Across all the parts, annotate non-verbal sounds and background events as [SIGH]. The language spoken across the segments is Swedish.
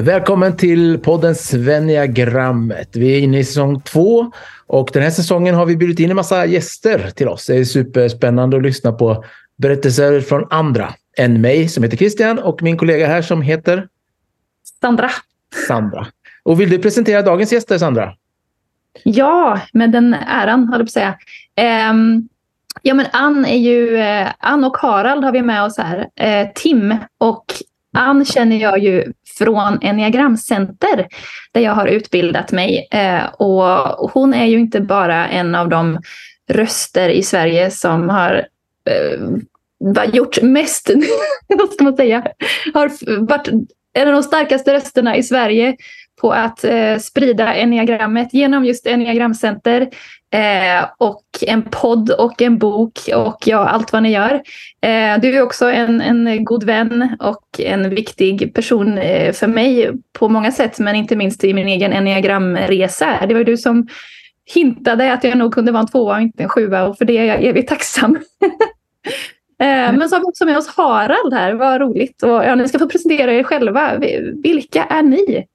Välkommen till podden Sveniagrammet. Vi är inne i säsong två och den här säsongen har vi bjudit in en massa gäster till oss. Det är superspännande att lyssna på berättelser från andra än mig som heter Christian och min kollega här som heter Sandra. Sandra. Och vill du presentera dagens gäster, Sandra? Ja, med den äran, höll jag på att säga. Um, ja, men Ann är ju... Uh, Ann och Harald har vi med oss här. Uh, Tim och Ann känner jag ju från Enneagramcenter där jag har utbildat mig. Eh, och hon är ju inte bara en av de röster i Sverige som har eh, gjort mest, [LAUGHS] vad ska man säga, har varit en av de starkaste rösterna i Sverige på att eh, sprida enneagrammet genom just enneagramcenter eh, och en podd och en bok och ja, allt vad ni gör. Eh, du är också en, en god vän och en viktig person eh, för mig på många sätt, men inte minst i min egen enneagramresa. Det var du som hintade att jag nog kunde vara en tvåa och inte en sjua och för det är jag evigt tacksam. [LAUGHS] Eh, men så har vi också med oss Harald här, vad roligt. Och, ja, ni ska få presentera er själva. Vilka är ni?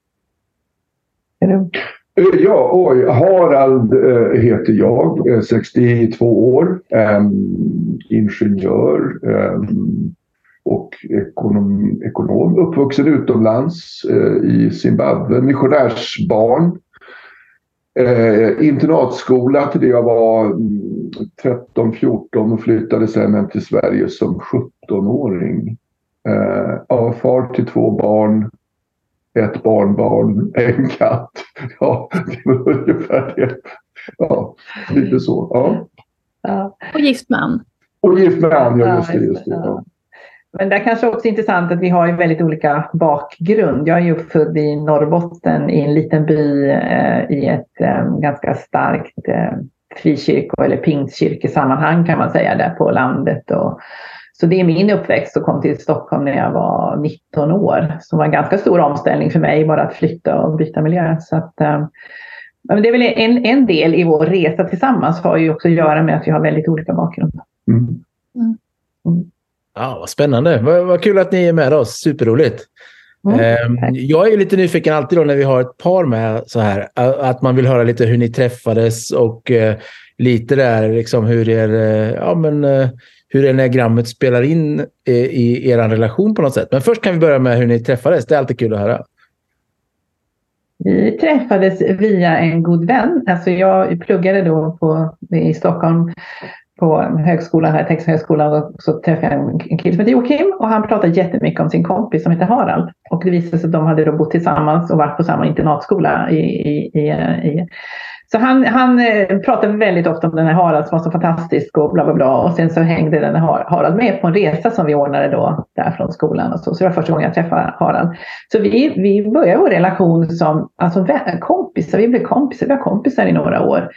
Eh, ja, oj. Harald eh, heter jag, eh, 62 år, ehm, ingenjör ehm, och ekonom, ekonom. Uppvuxen utomlands i Zimbabwe, missionärsbarn. Internatskola till det jag var 13-14 och flyttade sen hem till Sverige som 17-åring. Ja, far till två barn ett barnbarn, en katt. [LAUGHS] Ja, det var ungefär det. Ja, lite så. Ja. ja. Och gift man. Och gift man, ja just det. Just det ja. Men det är kanske också intressant att vi har ju väldigt olika bakgrund. Jag är ju uppfödd i Norrbotten i en liten by eh, i ett eh, ganska starkt eh, frikyrko eller pingstkyrkesammanhang kan man säga där på landet. Och så det är min uppväxt och kom till Stockholm när jag var 19 år. Som var en ganska stor omställning för mig, bara att flytta och byta miljö. Så att, um, det är väl en, en del i vår resa tillsammans har ju också att göra med att vi har väldigt olika bakgrund. Mm. Mm. Mm. Ja, vad spännande. Vad, vad, kul att ni är med oss. Superroligt. Mm, ehm, jag är lite nyfiken alltid då när vi har ett par med så här, att man vill höra lite hur ni träffades och uh, lite där liksom hur er, uh, ja men uh, hur enneagrammet spelar in eh, i er relation på något sätt. Men först kan vi börja med hur ni träffades. Det är alltid kul att höra. Vi träffades via en god vän. Alltså jag pluggade då på, i Stockholm på högskolan, här, högskolan och så träffade jag en kille som heter Joakim och han pratade jättemycket om sin kompis som heter Harald. Och det visade sig att de hade då bott tillsammans och varit på samma internatskola i, i, i, i så han, han eh, pratade väldigt ofta om den här Harald som var så fantastisk och bla bla bla. Och sen så hängde den här Harald med på en resa som vi ordnade då där från skolan. Och så. så det var första gången jag träffade Harald. Så vi, vi började vår relation som alltså, kompisar. Vi blev kompisar. Vi var kompisar i några år.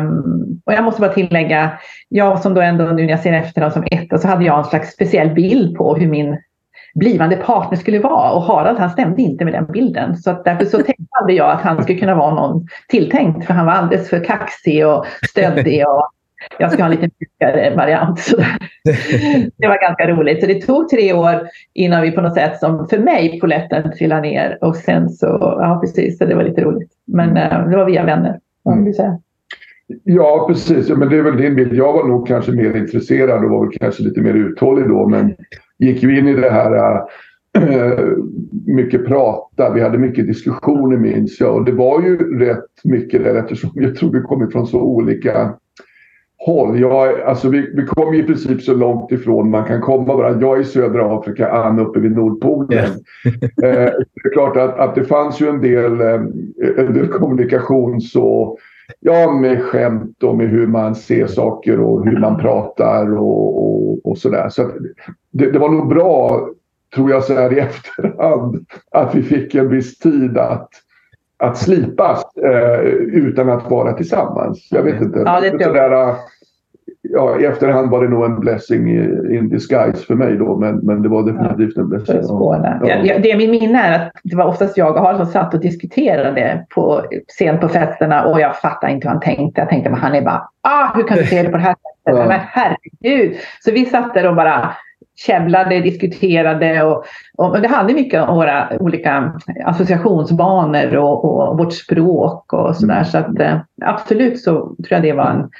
Um, och jag måste bara tillägga, jag som då ändå nu när jag ser efter som ett, så hade jag en slags speciell bild på hur min blivande partner skulle vara. Och Harald han stämde inte med den bilden. Så att därför så [LAUGHS] tänkte aldrig jag att han skulle kunna vara någon tilltänkt. För han var alldeles för kaxig och stöddig. Och jag ska ha en lite mjukare variant. Så det var ganska roligt. Så det tog tre år innan vi på något sätt, som för mig, poletten trillade ner. Och sen så, ja precis, så det var lite roligt. Men uh, det var via vänner, om säga. Ja, precis. Men det är väl din bild. Jag var nog kanske mer intresserad och var väl kanske lite mer uthållig då. Men gick ju in i det här äh, [CLEARS THROAT] mycket prata. Vi hade mycket diskussioner minns jag. Och det var ju rätt mycket där eftersom jag tror vi kommer från så olika håll. Jag, alltså vi, vi kom i princip så långt ifrån man kan komma varandra. Jag är i södra Afrika, Ann uppe vid Nordpolen. Yeah. [LAUGHS] eh, det är klart att, att det fanns ju en del, eh, en del kommunikation så Ja, med skämt och med hur man ser saker och hur man [CLEARS THROAT] pratar och, och, och sådär. Så, det, det, var nog bra, tror jag så här i [LAUGHS] efterhand, att vi fick en viss tid att, att slipas eh, utan att vara tillsammans. Jag vet inte. Ja, det sådär, ja, I efterhand var det nog en blessing in disguise för mig då, men, men det var definitivt en blessing. Ja. Ja, det min minne är att det var oftast jag och Harald som satt och diskuterade på, sent på festerna och jag fattade inte hur han tänkte. Jag tänkte, men han är bara, ah, hur kan du se det på det här sättet? Men herregud! Så vi satt där och bara käbblade, diskuterade och, och det hade mycket av våra olika associationsbanor och, och vårt språk och sådär. Mm. Så att eh, absolut så tror jag det var, en,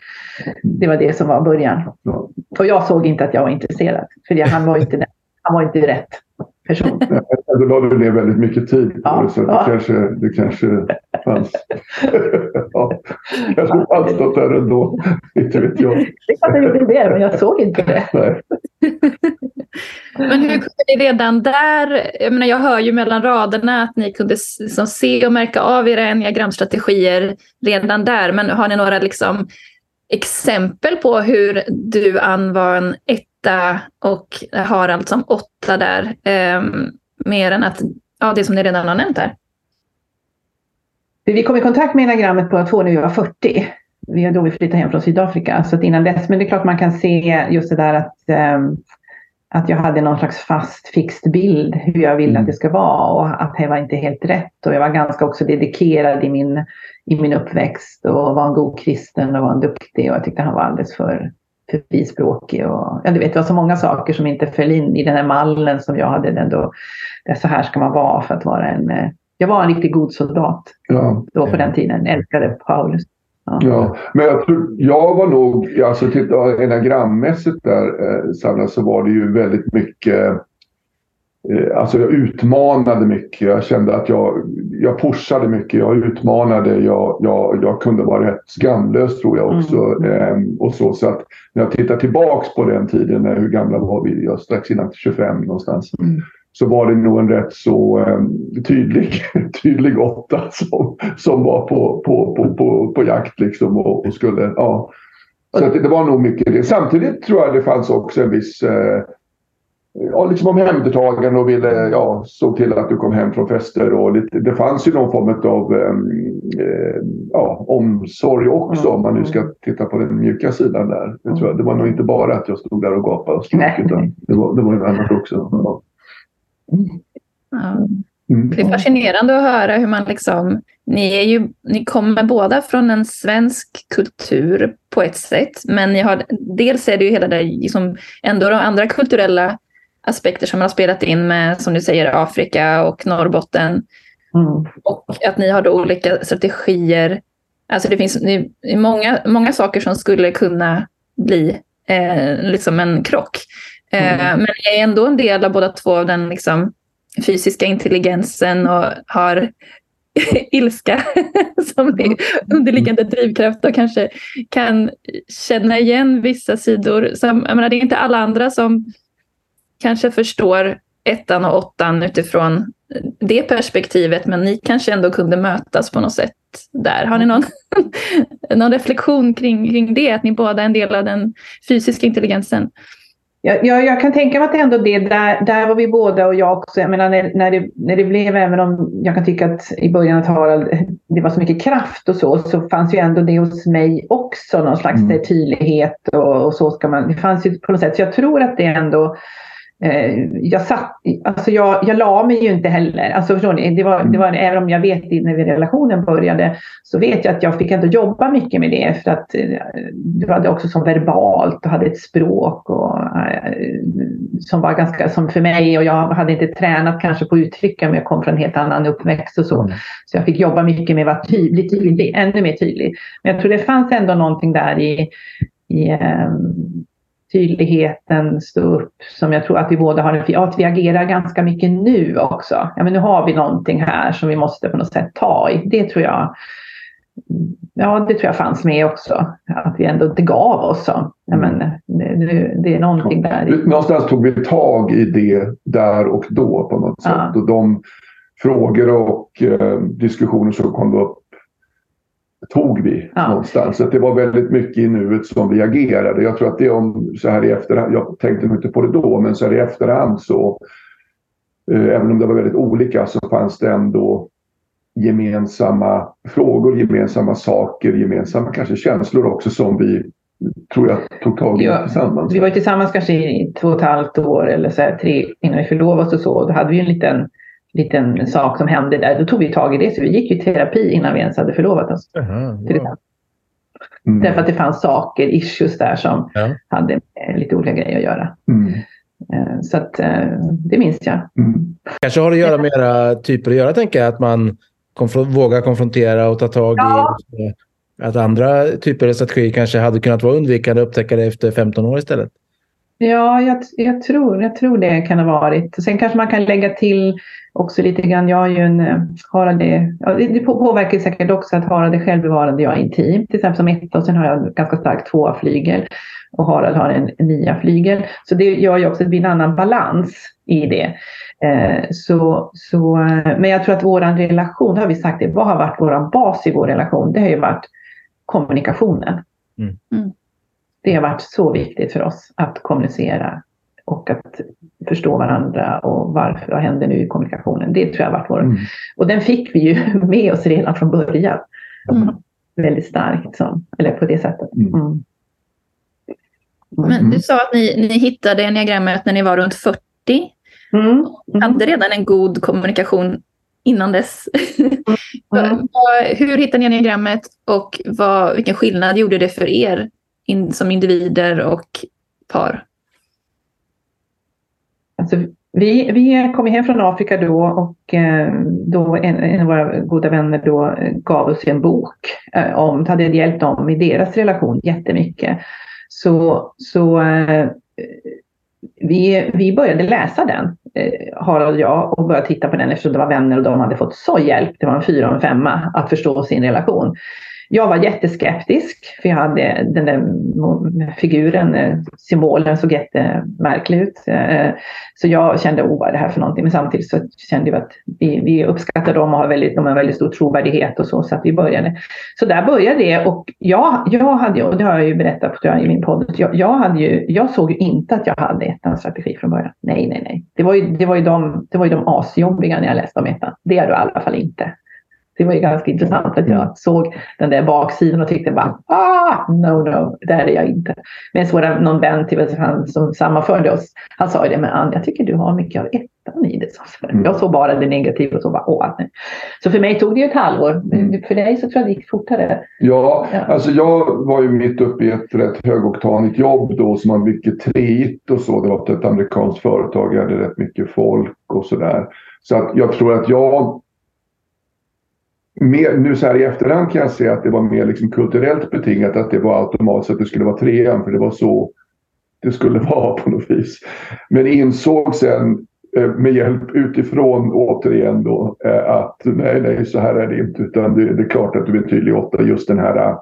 det var det som var början. Och jag såg inte att jag var intresserad, för han var inte, han var inte rätt person. [LAUGHS] Då la du ner väldigt mycket tid på ja, det så ja. det, kanske, det kanske fanns. [LAUGHS] ja, kanske fanns något där ändå. Inte vet jag. Det är klart jag gjorde det, men jag såg inte det. Nej. [LAUGHS] men hur kunde ni redan där, jag menar jag hör ju mellan raderna att ni kunde liksom se och märka av era enneagramstrategier redan där, men har ni några liksom exempel på hur du Ann var en etta och Harald som åtta där. Eh, mer än att, ja det som ni redan har nämnt här. Vi kom i kontakt med enagrammet båda två när vi var 40. Vi då vi flyttade hem från Sydafrika. Så att innan dess, men det är klart man kan se just det där att, eh, att jag hade någon slags fast fixed bild hur jag ville att det ska vara och att det var inte helt rätt. Och jag var ganska också dedikerad i min, i min uppväxt och var en god kristen och var en duktig och jag tyckte han var alldeles för för frispråkig och ja, du vet, det var så många saker som inte föll in i den här mallen som jag hade ändå. Så här ska man vara för att vara en, eh, jag var en riktigt god soldat ja. då på den tiden, älskade Paulus. Ja. ja. men jag, tror, jag var nog, alltså titta enagrammässigt där eh, Sanna, så var det ju väldigt mycket alltså jag utmanade mycket. Jag kände att jag, jag pushade mycket. Jag utmanade. Jag, jag, jag kunde vara rätt skamlös tror jag också. Mm. Ehm, och så, så att när jag tittar tillbaks på den tiden, hur gamla var vi? Jag strax innan 25 någonstans. Mm. Så var det nog en rätt så um, tydlig, [LAUGHS] tydlig åtta som, som var på, på, på, på, på jakt liksom och, och skulle, ja. Så det, det var nog mycket det. Samtidigt tror jag det fanns också en viss uh, ja, liksom omhändertagande och ville, ja, såg till att du kom hem från fester. Och lite, det fanns ju någon form av eh, ja, omsorg också om man nu ska titta på den mjuka sidan där. Det, tror jag, det var nog inte bara att jag stod där och gapade och skrek utan det var, det var ju annat också. Ja. Mm. Det är fascinerande att höra hur man liksom, ni, är ju, ni kommer båda från en svensk kultur på ett sätt, men ni har, dels är det ju hela det liksom, ändå de andra kulturella aspekter som man har spelat in med, som du säger, Afrika och Norrbotten. Mm. Och att ni har då olika strategier. Alltså det finns många, många saker som skulle kunna bli eh, liksom en krock. Eh, mm. Men är ändå en del av båda två av den liksom, fysiska intelligensen och har [LAUGHS] ilska [LAUGHS] som är underliggande drivkraft och kanske kan känna igen vissa sidor. Som, jag menar, det är inte alla andra som kanske förstår ettan och åttan utifrån det perspektivet, men ni kanske ändå kunde mötas på något sätt där. Har ni någon, [LAUGHS] någon reflektion kring, kring det, att ni båda är en del av den fysiska intelligensen? Jag, jag, jag, kan tänka mig att det ändå det, där, där var vi båda och jag också. Jag menar när, när, det, när det blev, även om jag kan tycka att i början av Harald, det var så mycket kraft och så, så fanns ju ändå det hos mig också, någon slags mm. tydlighet och, och, så ska man, det fanns ju på något sätt. Så jag tror att det ändå jag, satt, alltså jag, jag la mig ju inte heller. Alltså förstår ni? Det var, det var, även om jag vet när relationen började så vet jag att jag fick ändå jobba mycket med det. För att eh, du hade också som verbalt och hade ett språk och, eh, som var ganska som för mig. Och jag hade inte tränat kanske på att uttrycka mig. Jag kom från en helt annan uppväxt och så. Mm. Så jag fick jobba mycket med att vara tydlig, tydlig, ännu mer tydlig. Men jag tror det fanns ändå någonting där i, i tydligheten stå upp som jag tror att vi båda har. Ja, att vi agerar ganska mycket nu också. Ja, men nu har vi någonting här som vi måste på något sätt ta i. Det tror jag. Ja, det tror jag fanns med också. Att vi ändå inte gav oss. Så. Ja, men, det, det är någonting där. Någonstans tog vi tag i det där och då på något sätt. Ja. Och de frågor och eh, diskussioner som kom upp tog vi ja. någonstans. Så det var väldigt mycket i nuet som vi agerade. Jag tror att det om så här i efterhand, jag tänkte inte på det då, men så här i efterhand så eh, även om det var väldigt olika så fanns det ändå gemensamma frågor, gemensamma saker, gemensamma kanske känslor också som vi tror jag tog tag i ja, tillsammans. Vi var tillsammans kanske i två och ett halvt år eller så här, tre innan vi förlovade oss och så. Då hade vi en liten liten sak som hände där. Då tog vi tag i det. Så vi gick i terapi innan vi ens hade förlovat oss. Uh -huh, Mm. Därför att det fanns saker, issues där som ja. hade lite olika grejer att göra. Mm. Eh, så att, eh, det minns jag. Mm. Kanske har det att göra med era typer att göra, tänker jag. Att man konf vågar konfrontera och ta tag ja. i. Att andra typer av strategier kanske hade kunnat vara undvikande och upptäcka det efter 15 år istället. Ja, jag, jag, tror, jag tror det kan ha varit. Sen kanske man kan lägga till också lite grann. Jag har ju en eh, Harald, ja, det påverkar säkert också att Harald är självbevarande, jag är intim. Till exempel som etta och sen har jag ganska stark tvåa flygel och Harald har en, en nia flygel. Så det gör ju också att det blir en annan balans i det. Eh, så, så, eh, men jag tror att vår relation, det har vi sagt, det, vad har varit vår bas i vår relation? Det har ju varit kommunikationen. Mm. Mm. Det har varit så viktigt för oss att kommunicera och att förstå varandra och varför, vad händer nu i kommunikationen. Det tror jag har varit vår... Mm. Och den fick vi ju [LAUGHS] med oss redan från början. Mm. Väldigt starkt, så, eller på det sättet. Mm. mm. Men du sa att ni, ni hittade enneagrammet när ni var runt 40. Mm. Mm. Hade redan en god kommunikation innan dess. Mm. [LAUGHS] Hur hittade ni enneagrammet och vad, vilken skillnad gjorde det för er in, som individer och par? Alltså, vi, vi kom hem från Afrika då och eh, då en, en, av våra goda vänner då eh, gav oss en bok eh, om, det hade hjälpt dem i deras relation jättemycket. Så, så vi, vi började läsa den, Harald och jag, och började titta på den eftersom det var vänner och de hade fått så hjälp, det var en fyra och en femma, att förstå sin relation. Jag var jätteskeptisk för jag hade den där figuren, eh, symbolen såg jättemärklig ut. Eh, så jag kände, oh vad är det här för någonting? Men samtidigt så kände jag att vi, vi uppskattar dem och har väldigt, de har väldigt stor trovärdighet och så, så att vi började. Så där började det och jag, jag hade, och det har jag ju berättat jag, i min podd, jag, jag, hade ju, jag såg ju inte att jag hade ettans strategi från början. Nej, nej, nej. Det var ju, det var ju, de, det var ju de asjobbiga när jag läste om ettan. Det är du i alla fall inte det var ju ganska intressant att jag såg den där baksidan och tyckte bara ah, no, no, där är jag inte. Men så var det någon vän till han som sammanförde oss. Han sa ju det, men Ann, jag tycker du har mycket av ettan i det. Mm. Jag såg bara det negativa och så bara åh, nej. Så för mig tog det ju ett halvår. Men för dig så tror jag det gick fortare. Ja, ja, alltså jag var ju mitt uppe i ett rätt högoktanigt jobb då som var mycket treigt och så. Det var ett amerikanskt företag, jag hade rätt mycket folk och sådär. Så att jag tror att jag mer, nu så här i efterhand kan jag se att det var mer liksom kulturellt betingat att det var automatiskt att det skulle vara trean för det var så det skulle [LAUGHS] vara på något vis. Men insåg sen eh, med hjälp utifrån återigen då eh, att nej, nej, så här är det inte utan det, det är klart att du är en tydlig åtta just den här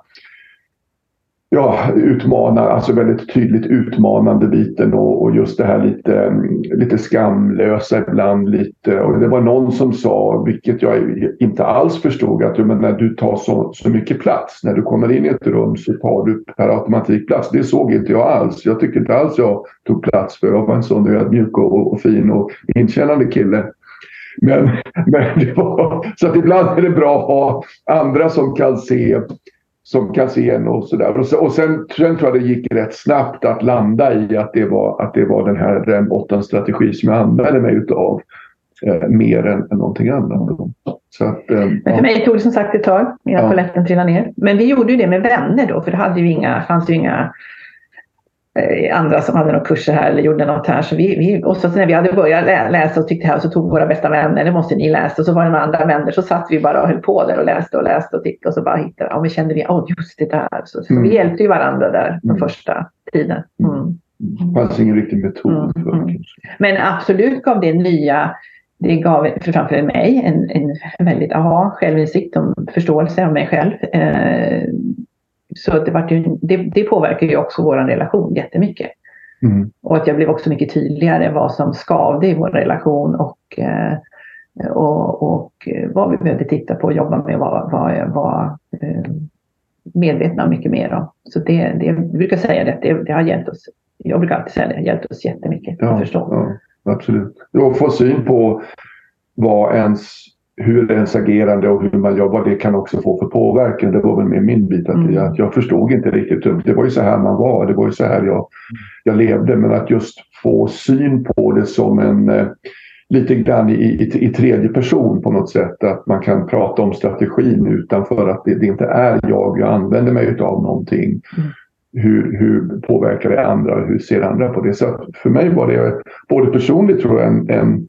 ja, utmanar, alltså väldigt tydligt utmanande biten och, och, just det här lite, lite skamlösa ibland. Lite, och det var någon som sa, vilket jag inte alls förstod, att men när du tar så, så mycket plats, när du kommer in i ett rum så tar du per automatik plats. Det såg inte jag alls. Jag tycker inte alls jag tog plats för jag var en sån ödmjuk och, och fin och inkännande kille. Men, [LAUGHS] men det var, så att ibland är det bra att ha andra som kan se som kan se en och sådär. Och, så, och sen, sen tror jag det gick rätt snabbt att landa i att det var, att det var den här den åttans strategi som jag använde mig utav eh, mer än, än någonting annat. Så att, eh, för mig tog det som sagt ett tag innan ja. polletten trillade ner. Men vi gjorde ju det med vänner då för det hade ju inga, fanns ju inga andra som hade några kurser här eller gjorde något här. Så vi, vi, och så när vi hade börjat läsa och tyckte här så tog våra bästa vänner, det måste ni läsa. Och så var det några andra vänner så satt vi bara och höll på där och läste och läste och tittade och så bara hittade, ja men kände vi, oh, just det där. Så, så mm. vi hjälpte ju varandra där den mm. första tiden. Mm. mm. Det fanns ingen riktig metod för mm. Men absolut gav det nya det gav framför mig en, en väldigt aha, självinsikt och förståelse av mig själv. Eh, så det, var ju, det, det påverkar ju också vår relation jättemycket. Mm. Och att jag blev också mycket tydligare vad som skavde i vår relation och, eh, och, och vad vi behövde titta på och jobba med vad var, var eh, medvetna mycket mer om. Så det, det, jag brukar säga det, det, det har hjälpt oss. Jag brukar alltid säga det, det har hjälpt oss jättemycket ja, att förstå. Ja, absolut. Och få syn på vad ens hur ens agerande och hur man jobbar, det kan också få för påverkan. Det var väl med min bit. Att mm. jag, jag förstod inte riktigt. Det var ju så här man var. Det var ju så här jag, jag levde. Men att just få syn på det som en eh, lite grann i, i, i, tredje person på något sätt. Att man kan prata om strategin utanför att det, det inte är jag. Jag använder mig av någonting. Mm. hur, hur påverkar det andra och hur ser andra på det? Så för mig var det både personligt tror jag en, en,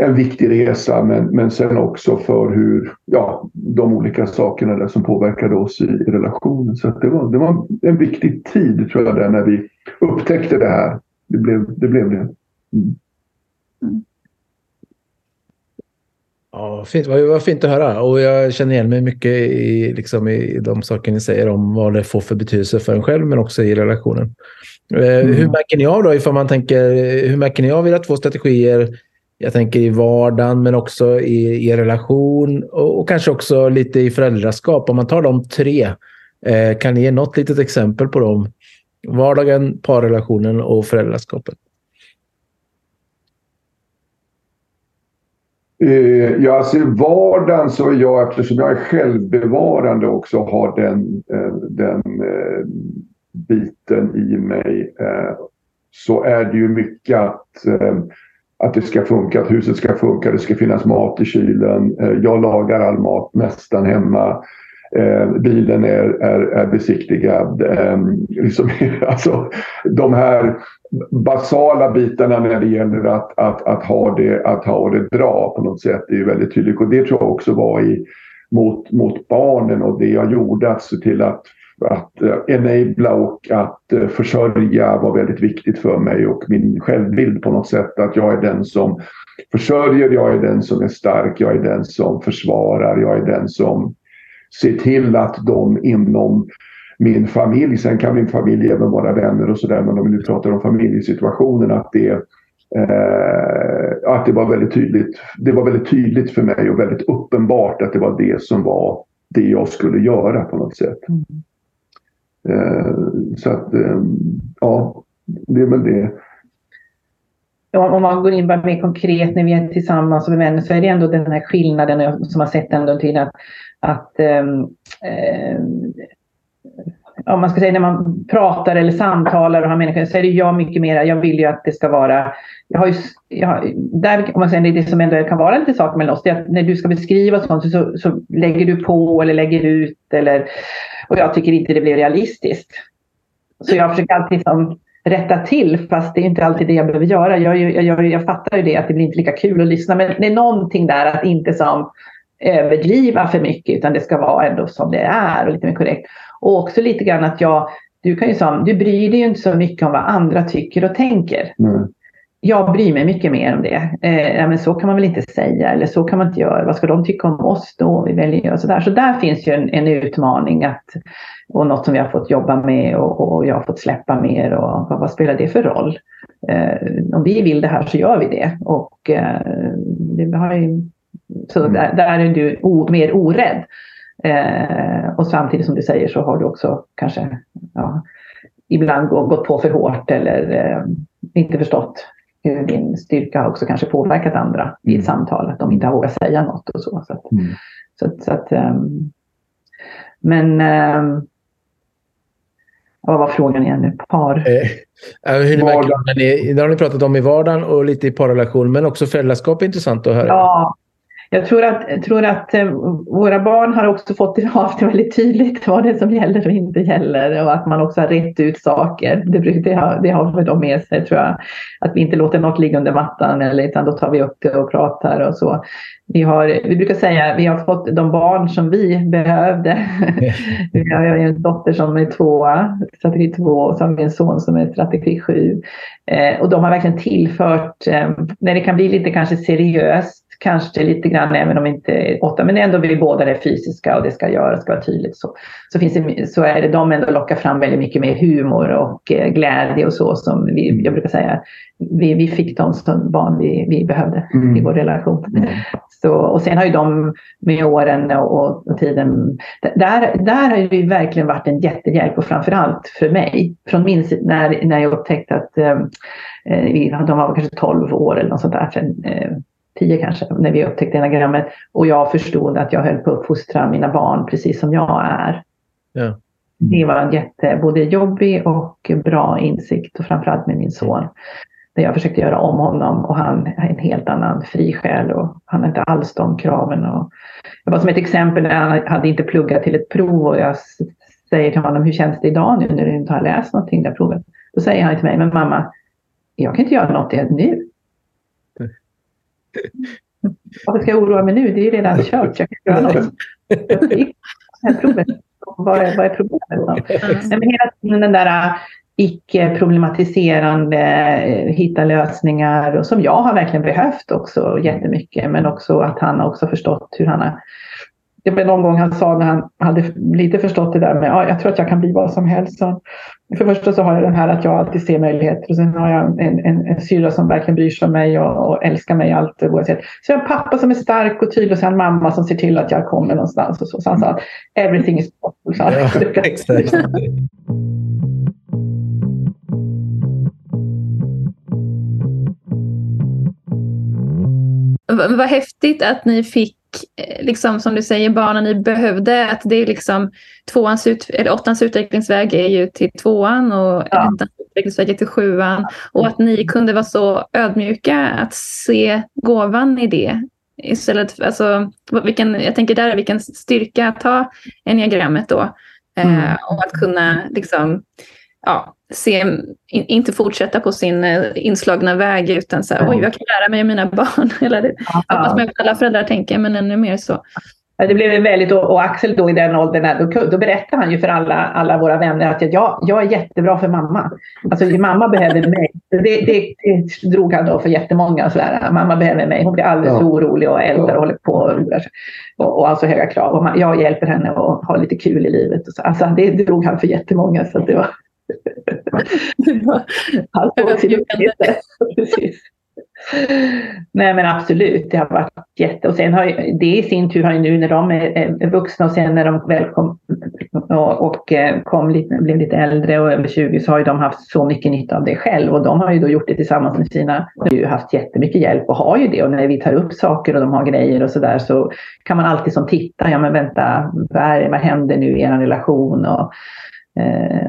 en viktig resa men, men sen också för hur, ja, de olika sakerna där som påverkade oss i, i relationen. Så det, var, det var en viktig tid tror jag där när vi upptäckte det här. Det blev det. Blev det. Mm. Mm. Ja, fint. Vad, vad fint att höra. Och jag känner igen mig mycket i, liksom, i de saker ni säger om vad det får för betydelse för en själv, men också i relationen. Eh, mm. Hur märker ni av då, ifall man tänker, hur märker ni av era två strategier? Jag tänker i vardagen, men också i, i relation och, och kanske också lite i föräldraskap. Om man tar de tre, eh, kan ni ge något litet exempel på dem? Vardagen, parrelationen och föräldraskapet. Eh, ja, alltså i vardagen så är jag, eftersom jag är självbevarande också, har den, eh, den eh, biten i mig, eh, så är det ju mycket att, eh, att det ska funka, att huset ska funka, det ska finnas mat i kylen. Eh, jag lagar all mat nästan hemma. Eh, bilen är, är, är besiktigad. Ehm, liksom, [LAUGHS] alltså, de här basala bitarna när det gäller att, att, att, ha det, att ha det bra på något sätt är ju väldigt tydligt. Och det tror jag också var i, mot, mot barnen och det jag gjorde att se till att, att uh, enabla och att uh, försörja var väldigt viktigt för mig och min självbild på något sätt. Att jag är den som försörjer, jag är den som är stark, jag är den som försvarar, jag är den som ser till att de inom min familj. Sen kan min familj även vara vänner och sådär. Men om vi nu pratar om familjesituationen att det, eh, att det var väldigt tydligt. Det var väldigt tydligt för mig och väldigt uppenbart att det var det som var det jag skulle göra på något sätt. Mm. Eh, så att, ehm, ja, det är väl det. om man går in bara mer konkret när vi är tillsammans med vänner så är det ändå den här skillnaden som man sett ändå till att, att eh, om man ska säga när man pratar eller samtalar och har människor så är det jag mycket mer, jag vill ju att det ska vara, jag har ju, jag har, där om man säger det som ändå kan vara lite saker mellan oss, det är att när du ska beskriva sånt så, så lägger du på eller lägger ut eller, och jag tycker inte det blir realistiskt. Så jag försöker alltid som rätta till fast det är inte alltid det jag behöver göra. Jag, jag, jag, jag fattar ju det att det blir inte lika kul att lyssna men det är någonting där att inte som överdriva för mycket utan det ska vara ändå som det är och lite mer korrekt. Och också lite grann att jag, du kan ju som, du bryr dig ju inte så mycket om vad andra tycker och tänker. Mm. Jag bryr mig mycket mer om det. Eh, men så kan man väl inte säga eller så kan man inte göra. Vad ska de tycka om oss då? Vi väljer göra sådär. Så där finns ju en, en, utmaning att, och något som vi har fått jobba med och, och jag har fått släppa mer. Och vad, vad spelar det för roll? Eh, om vi vill det här så gör vi det. Och eh, det har ju så mm. där, där, är du o, mer orädd. Eh, och samtidigt som du säger så har du också kanske ja, ibland gått på för hårt eller eh, inte förstått hur din styrka har också kanske påverkat andra i ett mm. samtal. Att de inte har vågat säga något och så. så, att, mm. så, så att, um, men um, vad var frågan igen nu? Par? Eh, hur ni märker, det har ni pratat om i vardagen och lite i parrelation, men också föräldraskap är intressant att höra. Ja, jag tror att, tror att eh, våra barn har också fått [LAUGHS] haft det väldigt tydligt vad det är som gäller och inte gäller och att man också har rätt ut saker. Det, det, har, det har de med sig tror jag. Att vi inte låter något ligga under mattan eller, utan då tar vi upp det och pratar och så. Vi, har, vi brukar säga att vi har fått de barn som vi behövde. [LAUGHS] vi har en dotter som är tvåa, strategi två, och så har vi en son som är strategi sju. Eh, och de har verkligen tillfört, eh, när det kan bli lite kanske seriöst, kanske lite grann, även om inte åtta, men ändå vi båda är fysiska och det ska göras, ska vara tydligt så. Så, finns det, så är det de ändå lockar fram väldigt mycket mer humor och eh, glädje och så som vi, jag brukar säga, vi, vi fick de som barn vi, vi behövde mm. i vår relation. Mm. Så, och sen har ju de med åren och, och tiden, där, där har ju verkligen varit en jättehjälp och framförallt för mig, från min sida, när, när jag upptäckte att eh, eh de var kanske 12 år eller något sånt där, för, eh, 10 kanske, när vi upptäckte enagrammet. Och jag förstod att jag höll på att uppfostra mina barn precis som jag är. Ja. Det var en jätte, både jobbig och bra insikt och framförallt med min son. Där jag försökte göra om honom och han är en helt annan fri själ och han har inte alls de kraven. Och, det var som ett exempel när han hade inte pluggat till ett prov och jag säger till honom, hur känns det idag nu när du inte har läst någonting det provet? Då säger han till mig, men mamma, jag kan inte göra något nu. [LAUGHS] Varför ska jag oroa mig nu? Det är ju redan kört. Jag kan göra något. [LAUGHS] Vad är, vad är problemet? Men hela tiden den där icke-problematiserande, eh, hitta lösningar och som jag har verkligen behövt också jättemycket. Men också att han har också förstått hur han har det var någon gång han sa när han hade lite förstått det där med ja, jag tror att jag kan bli vad som helst. Så för det första så har jag den här att jag alltid ser möjligheter och sen har jag en, en, en syra som verkligen bryr sig om mig och, och älskar mig allt oavsett. Så jag har en pappa som är stark och tydlig och sen en mamma som ser till att jag kommer någonstans. Och så, så han sa everything is possible. Ja, [LAUGHS] exakt. Vad häftigt att ni fick liksom som du säger, barnen ni behövde. Att det är liksom tvåans ut, eller åttans utvecklingsväg är ju till tvåan och ja. ettans utvecklingsväg är till sjuan. Och att ni kunde vara så ödmjuka att se gåvan i det. Istället, alltså, vilken, jag tänker där, vilken styrka att ta enneagrammet då. Eh, mm. Eh, och att kunna liksom, ja, se, in, inte fortsätta på sin eh, inslagna väg utan så här, oj, jag kan lära mig av mina [LAUGHS] barn. Eller det hoppas man att alla föräldrar tänker, men ännu mer så. Ja, det blev väldigt, och Axel då i den åldern, då, då berättade han ju för alla, alla våra vänner att jag, jag är jättebra för mamma. Alltså mamma behöver mig. Det, det, det drog han då för jättemånga. Sådär. Mamma behöver mig. Hon blir alldeles ja. orolig och äldre och håller på och roar. Och, och alltså höga krav. Och jag hjälper henne att ha lite kul i livet. Och så. Alltså, det drog han för jättemånga. Så det var... [LAUGHS] Allt sin [LAUGHS] Precis. Nej men absolut, det har varit jätte... Och sen har det i sin tur har ju nu när de är vuxna och sen när de väl kom och, och eh, kom lite, blev lite äldre och över 20 så har ju de haft så mycket nytta av det själv och de har ju då gjort det tillsammans med sina... De har ju haft jättemycket hjälp och har ju det och när vi tar upp saker och de har grejer och sådär så kan man alltid som titta, ja men vänta, vad, är, vad händer nu i er relation? Och,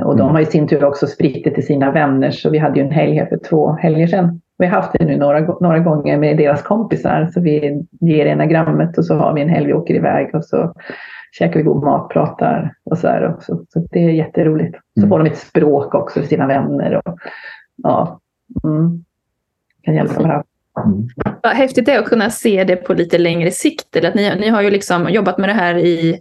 och de mm. har i sin tur också spritt det till sina vänner. Så vi hade ju en helg här för två helger sedan. Vi har haft det nu några, några gånger med deras kompisar. Så vi ger enagrammet och så har vi en helg vi åker iväg och så käkar vi god mat, pratar och så här. Så, så det är jätteroligt. Så mm. får de ett språk också för sina vänner. Och, ja, mm. Kan hjälpa varandra. Mm. Vad häftigt det är att kunna se det på lite längre sikt. Eller att ni, ni har ju liksom jobbat med det här i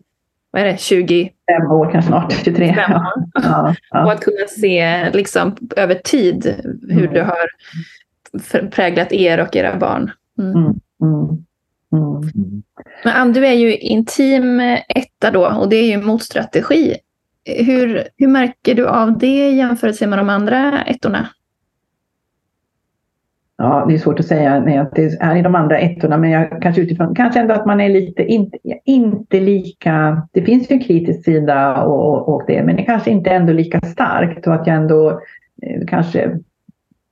vad är det, 25 år kanske snart, 23. Ja, [LAUGHS] ja, ja. Och att kunna se liksom, över tid hur mm. det har präglat er och era barn. Mm. Mm. mm. mm. Men Ann, du är ju intim etta då och det är ju motstrategi. Hur, hur märker du av det i jämförelse med de andra ettorna? Ja, det är svårt att säga när jag inte är i de andra ettorna, men jag kanske utifrån, kanske ändå att man är lite, inte, inte lika, det finns ju en kritisk sida och, och det, men det kanske inte ändå lika starkt och att jag ändå eh, kanske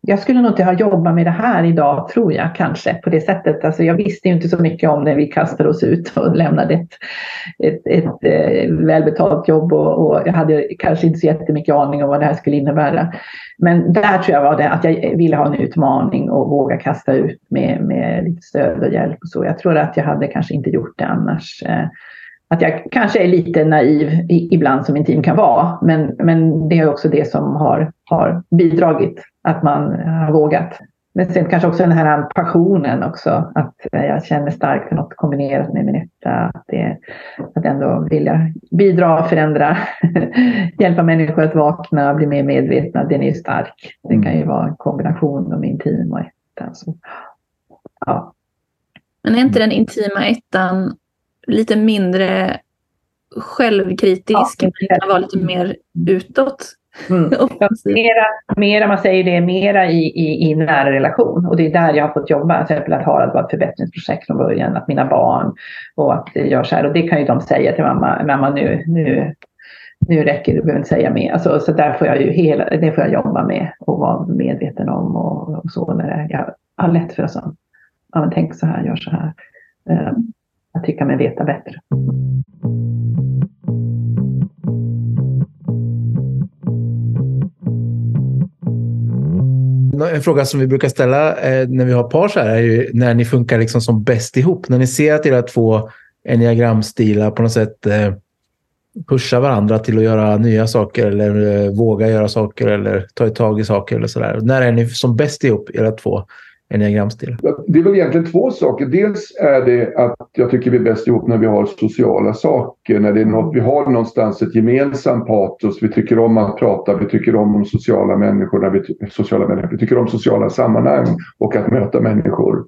jag skulle nog inte ha jobbat med det här idag, tror jag, kanske på det sättet. Alltså, jag visste ju inte så mycket om det. Vi kastade oss ut och lämnade ett, ett, ett, ett eh, välbetalt jobb och, och, jag hade kanske inte så jättemycket aning om vad det här skulle innebära. Men där tror jag var det att jag ville ha en utmaning och våga kasta ut med, med lite stöd och hjälp och så. Jag tror att jag hade kanske inte gjort det annars. Eh, att jag kanske är lite naiv ibland som min team kan vara. Men, men det är också det som har, har bidragit att man har vågat. Men sen kanske också den här passionen också. Att jag känner starkt för något kombinerat med min etta. Att, det, att ändå vilja bidra, förändra, [LAUGHS] hjälpa människor att vakna, bli mer medvetna. Den är ju stark. Det kan ju vara en kombination av min team och etta. Så, ja. Men är inte den intima ettan lite mindre självkritisk? Ja, man kan vara lite mer utåt? Mm. [LAUGHS] mera, mera, man säger det, mera i, i, i nära relation. Och det är där jag har fått jobba. Till exempel att Harald var ett förbättringsprojekt från början. Att mina barn och att det gör så här. Och det kan ju de säga till mamma, mamma nu, nu, nu räcker det, du behöver inte säga mer. Alltså, så där får jag ju hela, det får jag jobba med och vara medveten om och, och så. När det, jag har lätt för sånt. Ja, men tänk så här, gör så här. Uh, jag tycker mig veta bättre. En fråga som vi brukar ställa eh, när vi har par så här är ju när ni funkar liksom som bäst ihop. När ni ser att era två enneagramstilar på något sätt eh, pushar pusha varandra till att göra nya saker eller eh, våga göra saker eller ta tag i saker eller sådär. När är ni som bäst ihop, era två enneagramstil? Det är väl egentligen två saker. Dels är det att jag tycker vi är bäst ihop när vi har sociala saker. När det är något, vi har någonstans ett gemensamt patos. Vi tycker om att prata, vi tycker om de sociala När vi, sociala människor, vi tycker om sociala sammanhang och att möta människor.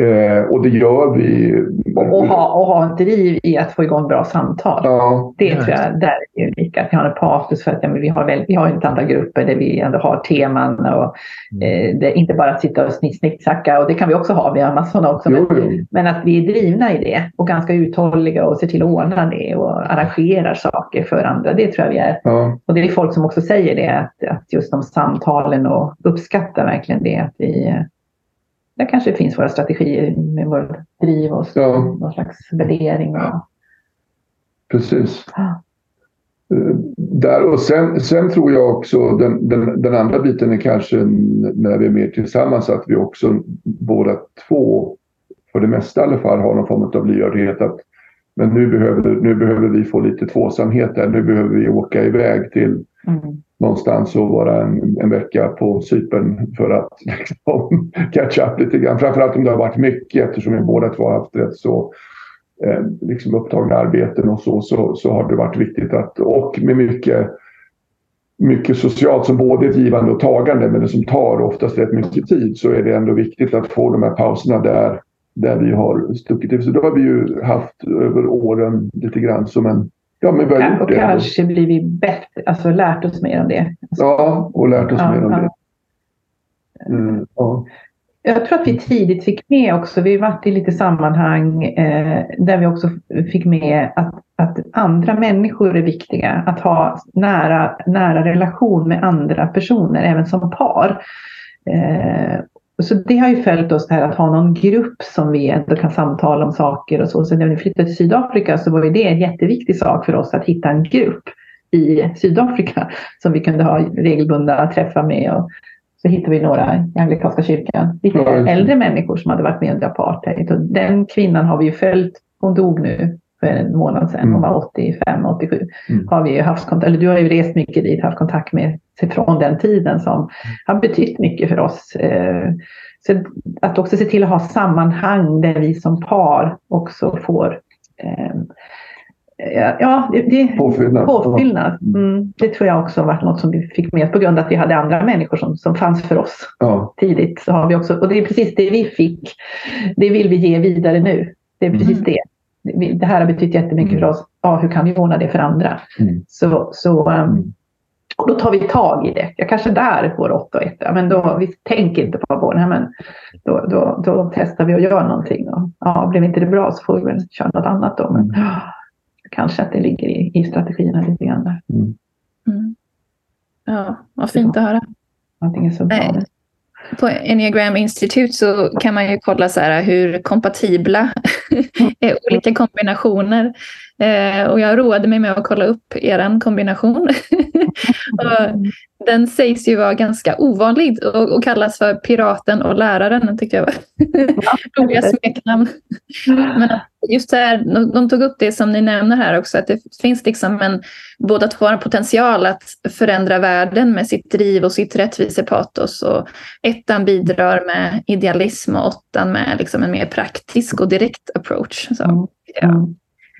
Eh, och det gör vi. Och, ha, och ha en driv i att få igång bra samtal. Ja. Det tror jag där är unika. Att vi har en patos för att ja, vi har, väl, vi har inte andra grupper där vi ändå har teman. Och, mm. eh, det är inte bara att sitta och snicksnacka och det kan vi också ha. Vi har massor sådana också. Jo, men, jo. men, att vi är drivna i det och ganska uthålliga och ser till att ordna det och arrangerar saker för andra. Det tror jag vi är. Ja. Och det är folk som också säger det. Att, att just de samtalen och uppskattar verkligen det. Att vi, där kanske finns våra strategier med vår driv och Ja. någon slags värdering. Och, Precis. Ah. Där, och sen, sen tror jag också den, den, den andra biten är kanske när vi är mer tillsammans att vi också båda två, för det mesta i alla fall, har någon form av lyhördhet att men nu behöver, nu behöver vi få lite tvåsamhet där. Nu behöver vi åka iväg till mm. någonstans och vara en, en vecka på Cypern för att [LAUGHS] liksom, catch up lite grann. Framförallt om det har varit mycket eftersom vi båda två har haft rätt så eh, liksom upptagna arbeten och så, så, så har det varit viktigt att, och med mycket, mycket socialt som både är ett givande och tagande men det som tar oftast rätt mycket tid så är det ändå viktigt att få de här pauserna där, där vi har stuckit till. Så då har vi ju haft över åren lite grann som en Ja, men vi har gjort och det. kanske blir vi bättre, alltså lärt oss mer om det. Ja, och lärt oss Ja, mer om ja. det. Mm, ja. Jag tror att vi tidigt fick med också, vi varit i lite sammanhang eh, där vi också fick med att, att andra människor är viktiga. Att ha nära, nära relation med andra personer, även som par. Eh, så det har ju följt oss det här att ha någon grupp som vi ändå kan samtala om saker och så. Så när vi flyttade till Sydafrika så var ju det en jätteviktig sak för oss att hitta en grupp i Sydafrika [LAUGHS] som vi kunde ha regelbundna träffar med. Och så hittade vi några i anglikanska kyrkan. Lite äldre människor som hade varit med under apartheid. Och den kvinnan har vi ju följt. Hon dog nu för en månad sedan. Hon Mm. var 85, 87. Mm. Har vi haft kontakt, eller du har ju rest mycket dit, haft kontakt med från den tiden som har betytt mycket för oss. Eh, Så att också se till att ha sammanhang där vi som par också får eh, Ja, det, det, Påfyllnad. påfyllnad. Mm, det tror jag också varit något som vi fick med på grund av att vi hade andra människor som, som fanns för oss Ja, tidigt. Så har vi också, och det är precis det vi fick. Det vill vi ge vidare nu. Det är precis det. Det här har betytt jättemycket för oss. Ja, hur kan vi ordna det för andra? Mm. Så, så um, Mm. och då tar vi tag i det. Jag kanske där får åtta och ett. Men då, vi tänker inte på vår, nej, men då, då, då testar vi och gör någonting. Och, ja, blev inte det bra så får vi väl köra något annat då. Men, Mm. ja, kanske att det ligger i, i strategierna lite grann där. Mm. Ja, vad fint att höra. Någonting är så bra. Nej. På Enneagram Institute så kan man ju kolla så här hur kompatibla [LAUGHS] är olika kombinationer. Eh, och jag roade mig med att kolla upp er kombination. [LAUGHS] den sägs ju vara ganska ovanlig och, och kallas för Piraten och läraren. tycker jag var [LAUGHS] roliga smeknamn. Men just så här, de, tog upp det som ni nämner här också, att det finns liksom en, båda två har en potential att förändra världen med sitt driv och sitt rättvisepatos. Och ettan bidrar med idealism och åttan med liksom en mer praktisk och direkt approach. Så, Mm. ja.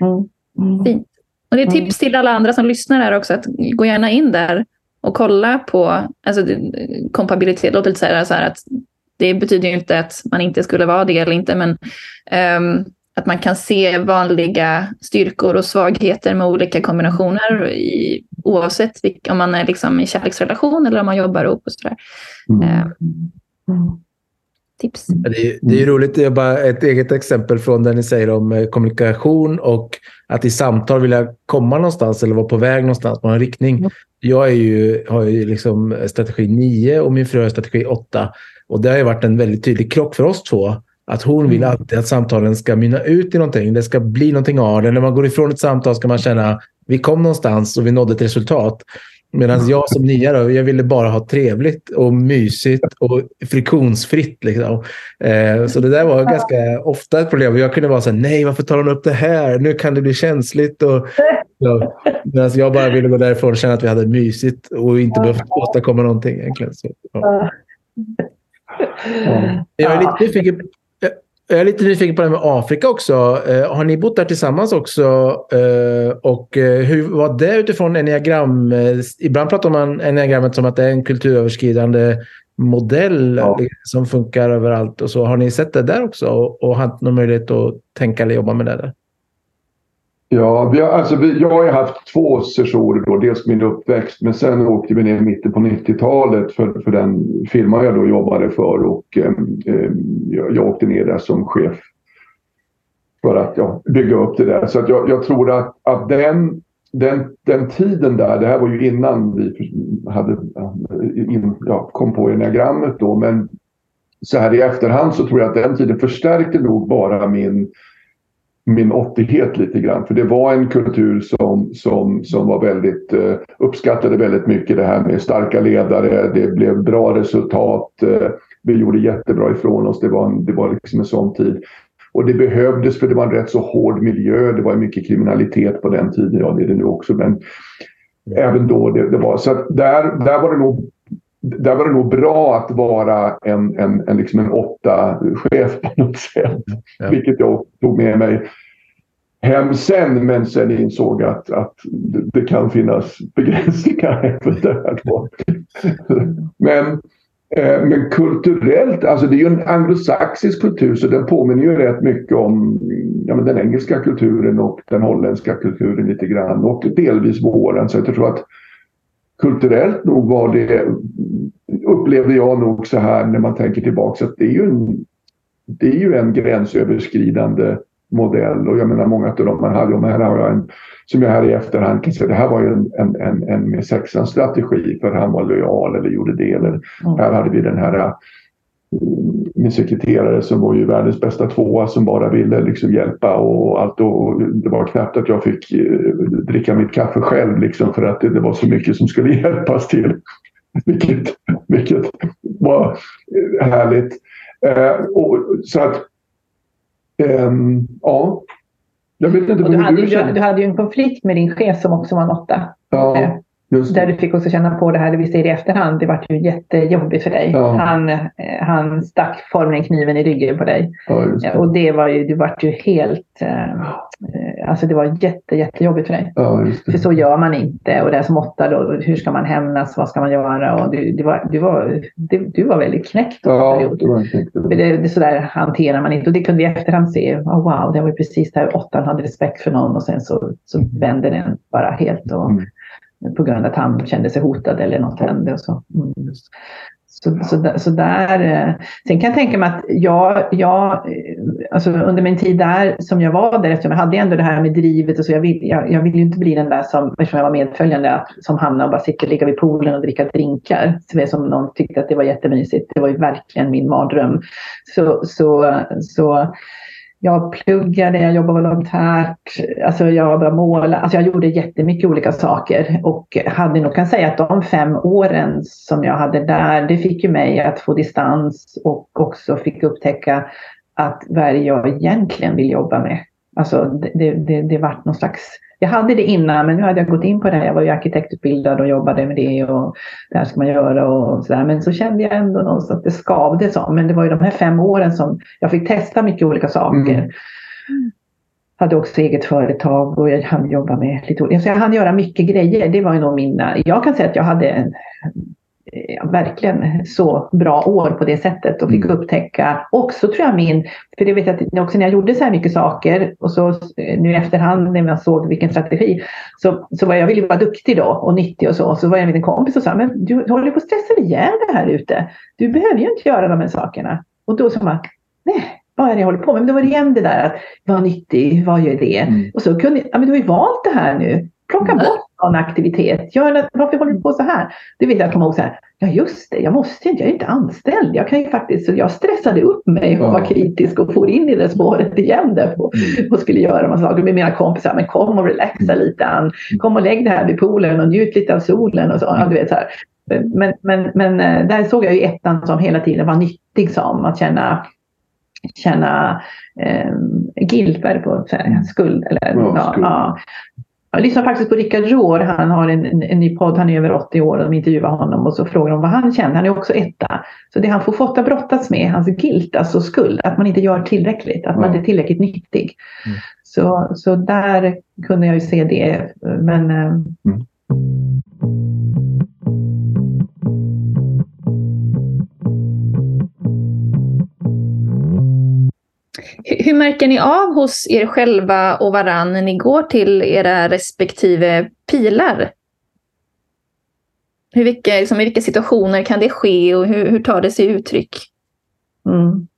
Mm. Mm. Fint. Och det är tips till alla andra som lyssnar här också att gå gärna in där och kolla på alltså, kompabilitet. Det låter lite så här, så här att det betyder ju inte att man inte skulle vara det eller inte, men ehm, att man kan se vanliga styrkor och svagheter med olika kombinationer i, oavsett om man är liksom i kärleksrelation eller om man jobbar ihop och sådär. Mm. Mm. Tips. Det är, det är roligt, det är bara ett eget exempel från det ni säger om eh, kommunikation och att i samtal vilja komma någonstans eller vara på väg någonstans, på en riktning. Mm. Jag är ju, har ju liksom strategi 9 och min fru har strategi 8. Och det har ju varit en väldigt tydlig krock för oss två. Att hon vill Mm. alltid att samtalen ska mynna ut i någonting. Det ska bli någonting av det. När man går ifrån ett samtal ska man känna vi kom någonstans och vi nådde ett resultat. Medan jag som nia då, jag ville bara ha trevligt och mysigt och friktionsfritt. Liksom. Eh, så det där var ganska ofta ett problem. Jag kunde vara så här, nej varför tar hon upp det här? Nu kan det bli känsligt. Och, ja, medan jag bara ville gå därifrån och känna att vi hade mysigt och inte behövt åstadkomma någonting egentligen. Så, ja. Jag är lite nyfiken jag är lite nyfiken på det här med Afrika också. Eh, har ni bott där tillsammans också? Eh, och eh, hur var det utifrån enneagram? Ibland pratar man enneagrammet som att det är en kulturöverskridande modell ja. som funkar överallt. Och så. Har ni sett det där också och, och haft någon möjlighet att tänka eller jobba med det där? Ja, vi har, alltså, vi, jag har haft två sessioner då. Dels min uppväxt men sen åkte vi ner i mitten på 90-talet för, för den firma jag då jobbade för och eh, jag, jag åkte ner där som chef för att ja, bygga upp det där. Så att jag, jag tror att, att den, den, den tiden där, det här var ju innan vi hade, in, ja, kom på enneagrammet då, men så här i efterhand så tror jag att den tiden förstärkte nog bara min min åttighet lite grann. För det var en kultur som, som, som var väldigt, uh, uppskattade väldigt mycket det här med starka ledare. Det blev bra resultat. Uh, vi gjorde jättebra ifrån oss. Det var, en, det var liksom en sån tid. Och det behövdes för det var en rätt så hård miljö. Det var mycket kriminalitet på den tiden. Ja, det är det nu också. Men mm. även då det, det var. Så där, där var det nog där var det nog bra att vara en, en, en, liksom en åtta-chef på något sätt. Ja. Vilket jag tog med mig hem sen, men sen insåg att, att det kan finnas begränsningar [LAUGHS] även där. Då. men, eh, men kulturellt, alltså det är ju en anglosaxisk kultur så den påminner ju rätt mycket om ja, men den engelska kulturen och den holländska kulturen lite grann och delvis våren. Så jag tror att kulturellt nog var det, upplevde jag nog så här när man tänker tillbaka att det är ju en, det är ju en gränsöverskridande modell och jag menar många av dem man hade, och här har jag en som jag här i efterhand kan säga, det här var ju en, en, en, en med sexans strategi för han var lojal eller gjorde det. Eller, mm. Här hade vi den här min sekreterare som var ju världens bästa tvåa som bara ville liksom hjälpa och allt. Och det var knappt att jag fick eh, dricka mitt kaffe själv liksom för att det, var så mycket som skulle [LAUGHS] hjälpas till. Vilket, vilket var härligt. Eh, och, så att, eh, ja. Jag vet inte du, hade, du, du hade ju en konflikt med din chef som också var en åtta. Ja. Eh, där du fick också känna på det här, det vi ser i efterhand, det var ju jättejobbigt för dig. Ja. Han, eh, han stack formligen kniven i ryggen på dig. Ja, det. Och det var ju, du vart ju helt, eh, alltså det var jätte, jättejobbigt för dig. Ja, för så gör man inte. Och det är som åtta då, hur ska man hämnas, vad ska man göra? Och du, du, var, du, var, du, du var väldigt knäckt. Ja, det var knäckt. Det, det, sådär hanterar man inte. Och det kunde vi i efterhand se. Oh, wow, det var ju precis där åttan hade respekt för någon och sen så, så vände den bara helt. Och, mm på grund av att han kände sig hotad eller något hände. Och så. Mm. Så, så, så, där, eh, sen kan jag tänka mig att jag, jag eh, alltså under min tid där som jag var där, eftersom jag hade ändå det här med drivet och så, jag vill, jag, jag vill ju inte bli den där som, eftersom jag var medföljande, som hamnar och bara sitter och ligger vid poolen och dricker drinkar. Som, som någon tyckte att det var jättemysigt. Det var ju verkligen min mardröm. Så, så, så jag pluggade, jag jobbade volontärt, alltså jag var målare, alltså jag gjorde jättemycket olika saker och hade nog kan säga att de fem åren som jag hade där, det fick ju mig att få distans och också fick upptäcka att vad är det jag egentligen vill jobba med? Alltså det, det, det, det vart någon slags jag hade det innan, men nu hade jag gått in på det. Jag var ju arkitektutbildad och jobbade med det och det här ska man göra och sådär. Men så kände jag ändå någonstans att det skavde så. Men det var ju de här fem åren som jag fick testa mycket olika saker. Mm. Hade också eget företag och jag hann jobba med lite olika. Så jag hann göra mycket grejer. Det var ju nog mina... Jag kan säga att jag hade en Eh, verkligen så bra år på det sättet och fick mm. upptäcka också tror jag min, för det vet jag att också när jag gjorde så här mycket saker och så eh, nu i efterhand när jag såg vilken strategi så, så var jag ville vara duktig då och nyttig och så. Så var jag med en kompis och sa, men du håller på att stressa ihjäl det här ute. Du behöver ju inte göra de här sakerna. Och då sa man, nej, vad är det jag håller på med? Men då var det igen det där att vara nyttig, vad gör det? Mm. Och så kunde ja men du har ju valt det här nu. Plocka mm. bort sån aktivitet. Gör, varför håller du på så här? Det vill jag komma ihåg så här. Ja just det, jag måste inte, jag är inte anställd. Jag kan ju faktiskt, så jag stressade upp mig och var kritisk och for in i det spåret igen där på, mm. och skulle göra massa saker med mina kompisar. Men kom och relaxa mm. lite Ann. Kom och lägg dig här vid poolen och njut lite av solen och så. Ja, du vet, så här. Men, men, men eh, där såg jag ju ettan som hela tiden var nyttig som att känna känna eh, guilt, på skuld. Eller, ja, skuld. Ja. Jag lyssnade faktiskt på Rickard Rohr, han har en, en, en, ny podd, han är över 80 år och de intervjuar honom och så frågar de vad han känner, han är också etta. Så det han får fått brottas med, hans guilt, alltså skuld, att man inte gör tillräckligt, att man inte är tillräckligt nyttig. Mm. Så, så där kunde jag ju se det. Men, eh, mm. Hur märker ni av hos er själva och varann när ni går till era respektive pilar? Hur vilka, liksom, I vilka situationer kan det ske och hur, hur tar det sig uttryck? Mm.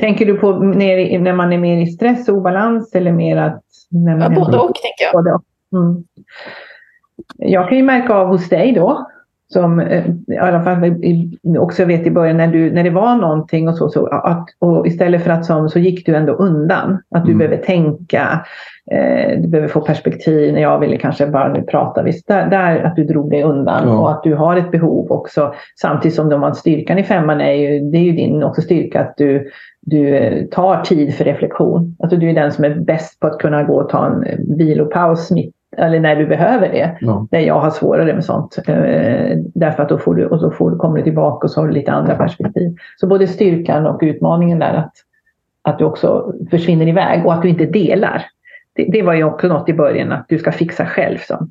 Tänker du på när, när man är mer i stress och obalans eller mer att... När man ja, både och tänker jag. Både och. Mm. Jag kan ju märka av hos dig då som eh, i alla fall också vet i början när, du, när det var någonting och så, så att, och istället för att som, så gick du ändå undan. Att du mm. behöver tänka, eh, du behöver få perspektiv. När jag ville kanske bara nu prata, visst, där, där att du drog dig undan ja. och att du har ett behov också. Samtidigt som de styrkan i femman är ju, det är ju din också styrka att du, du eh, tar tid för reflektion. Alltså du är den som är bäst på att kunna gå och ta en vilopaus mitt eller när du behöver det. Ja. Där jag har svårare med sånt. Eh, därför att då får du, och så får, kommer du tillbaka och så har du lite andra perspektiv. Så både styrkan och utmaningen där att, att du också försvinner iväg och att du inte delar. Det, det var ju också något i början att du ska fixa själv. Så.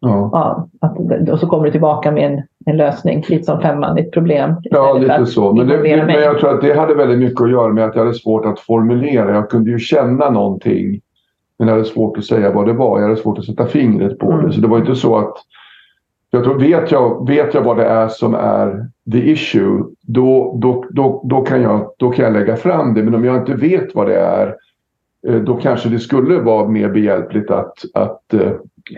Ja. ja att, och så kommer du tillbaka med en, en lösning, lite som femman, ett problem. Ja, lite så. Men, det, men jag tror att det hade väldigt mycket att göra med att jag hade svårt att formulera. Jag kunde ju känna någonting men jag hade svårt att säga vad det var. Jag hade svårt att sätta fingret på mm. det. Så det var inte så att... Jag tror, vet, jag, vet jag vad det är som är the issue, då, då, då, då, kan jag, då kan jag lägga fram det. Men om jag inte vet vad det är, eh, då kanske det skulle vara mer behjälpligt att, att, eh,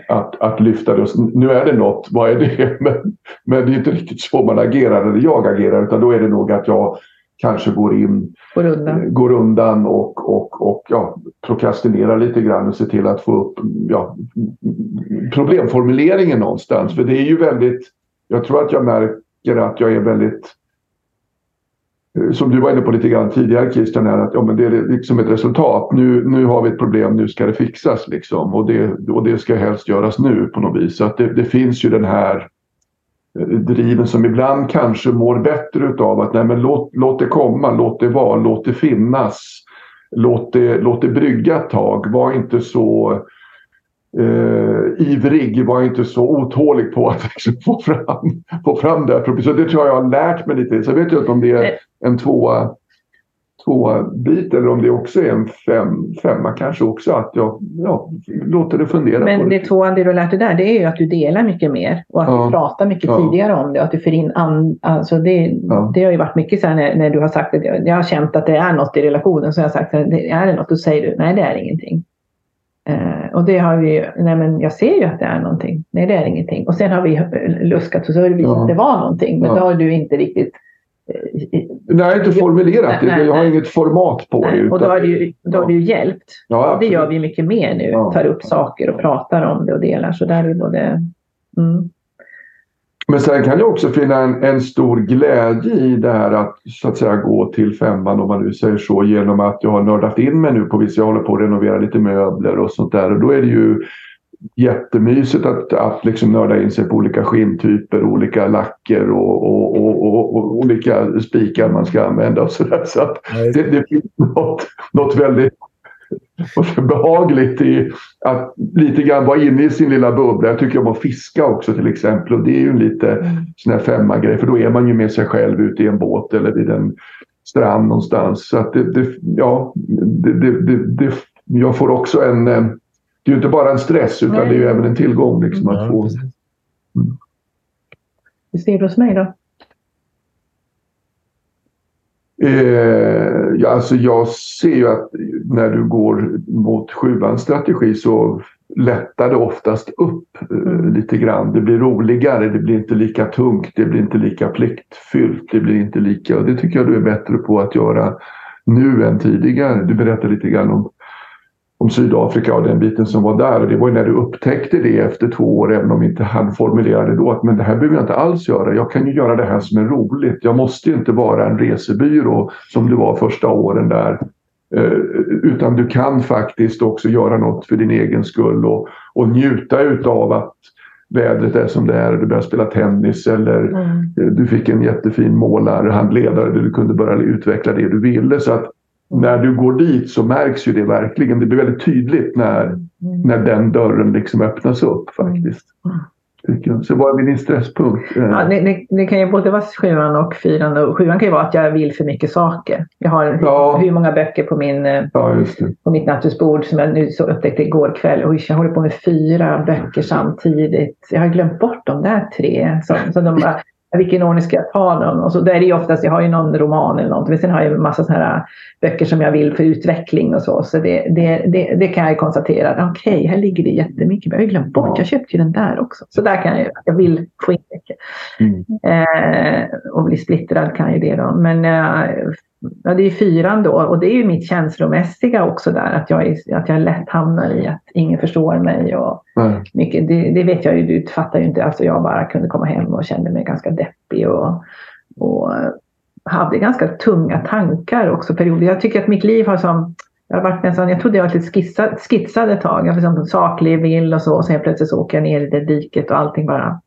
att, att lyfta det. Nu är det något, vad är det? [LAUGHS] Men, men det är inte riktigt så man agerar, eller jag agerar, utan då är det nog att jag kanske går in, går undan, eh, går undan och, och, och ja, prokrastinerar lite grann och ser till att få upp ja, problemformuleringen någonstans. För det är ju väldigt, jag tror att jag märker att jag är väldigt eh, som du var inne på lite grann tidigare Christian, är att ja, men det är liksom ett resultat. Nu, nu har vi ett problem, nu ska det fixas liksom. Och det, och det ska helst göras nu på något vis. Så att det, det finns ju den här driven som ibland kanske mår bättre utav att nej, men låt, låt det komma, låt det vara, låt det finnas. Låt det, låt det brygga ett tag. Var inte så eh, ivrig, var inte så otålig på att [LAUGHS] liksom få, fram, få fram det. Så det tror jag jag har lärt mig lite. Så jag vet inte om det är en tvåa två-bit eller om det också är en fem, femma kanske också. Att jag ja, låter det fundera Men på det, det tvåan, det du har lärt dig där, det är ju att du delar mycket mer och att ja. du pratar mycket ja. tidigare om det och att du för in an, alltså det, ja. det har ju varit mycket så här när, när, du har sagt att jag har känt att det är något i relationen så jag har sagt att det är det något, då säger du nej det är ingenting. Uh, och det har vi nej men jag ser ju att det är någonting. Nej det är ingenting. Och sen har vi luskat och så har det visat att det var någonting. Men ja. då har du inte riktigt Nej, inte formulerat det. Jag har inget format på det. Och då har det ju, då har det ju hjälpt. Ja, det gör vi mycket mer nu. Ja. Tar upp saker och pratar om det och delar. Så där är både... Mm. Men sen kan jag också finna en, en, stor glädje i det här att så att säga gå till femman om man nu säger så genom att jag har nördat in mig nu på vissa, jag håller på att renovera lite möbler och sånt där och då är det ju jättemysigt att, att liksom nörda in sig på olika skinntyper, olika lacker och, och, och, och olika spikar man ska använda och sådär. Så att det, det finns något, något väldigt behagligt i att lite grann vara inne i sin lilla bubbla. Jag tycker om att fiska också till exempel och det är ju en lite mm. sån här femma-grej för då är man ju med sig själv ute i en båt eller vid en strand någonstans. Så att det, det ja, det, det, jag får också en det är ju inte bara en stress utan Nej. det är ju även en tillgång. Liksom, att få... Hur ser du hos mig då? Eh, ja, alltså jag ser ju att när du går mot sjuans strategi så lättar det oftast upp eh, mm. lite grann. Det blir roligare, det blir inte lika tungt, det blir inte lika pliktfyllt, det blir inte lika... Och det tycker jag du är bättre på att göra nu än tidigare. Du berättade lite grann om om Sydafrika och den biten som var där. Och det var ju när du upptäckte det efter två år, även om vi inte han formulerade då, att men det här behöver jag inte alls göra. Jag kan ju göra det här som är roligt. Jag måste ju inte vara en resebyrå som du var första åren där. Eh, utan du kan faktiskt också göra något för din egen skull och, och njuta utav att vädret är som det är du börjar spela tennis eller mm. du fick en jättefin målarhandledare där du kunde börja utveckla det du ville. Så att när du går dit så märks ju det verkligen. Det blir väldigt tydligt när, mm. när den dörren liksom öppnas upp faktiskt. Mm. Så vad är din stresspunkt? Ja, det, det, det, kan ju både vara sjuan och fyran. Och sjuan kan ju vara att jag vill för mycket saker. Jag har ja. hur många böcker på, min, eh, ja, på mitt nattduksbord som jag nu så upptäckte igår kväll. Och jag håller på med fyra böcker samtidigt. Jag har glömt bort de där tre. Så, så de bara, vilken ordning ska jag ta dem? Och så, där är det oftast, jag har ju någon roman eller något, men sen har jag en massa sådana här böcker som jag vill för utveckling och så. Så det, det, det, det kan jag konstatera. Okej, okay, här ligger det jättemycket, men jag har glömt bort, jag köpte ju den där också. Så där kan jag, jag vill få in böcker. Mm. Eh, och bli splittrad kan ju det då. Men eh, ja, det är fyran då och det är ju mitt känslomässiga också där att jag, är, att jag lätt hamnar i att ingen förstår mig. Och mm. mycket, det, det, vet jag ju, du fattar ju inte. Alltså jag bara kunde komma hem och kände mig ganska deppig och, och hade ganska tunga tankar också perioder. Jag tycker att mitt liv har som jag, har varit nästan, jag trodde jag var lite skissad, skitsad ett tag. Jag var liksom saklig, vill och så. Och sen plötsligt så åker jag ner i det diket och allting bara...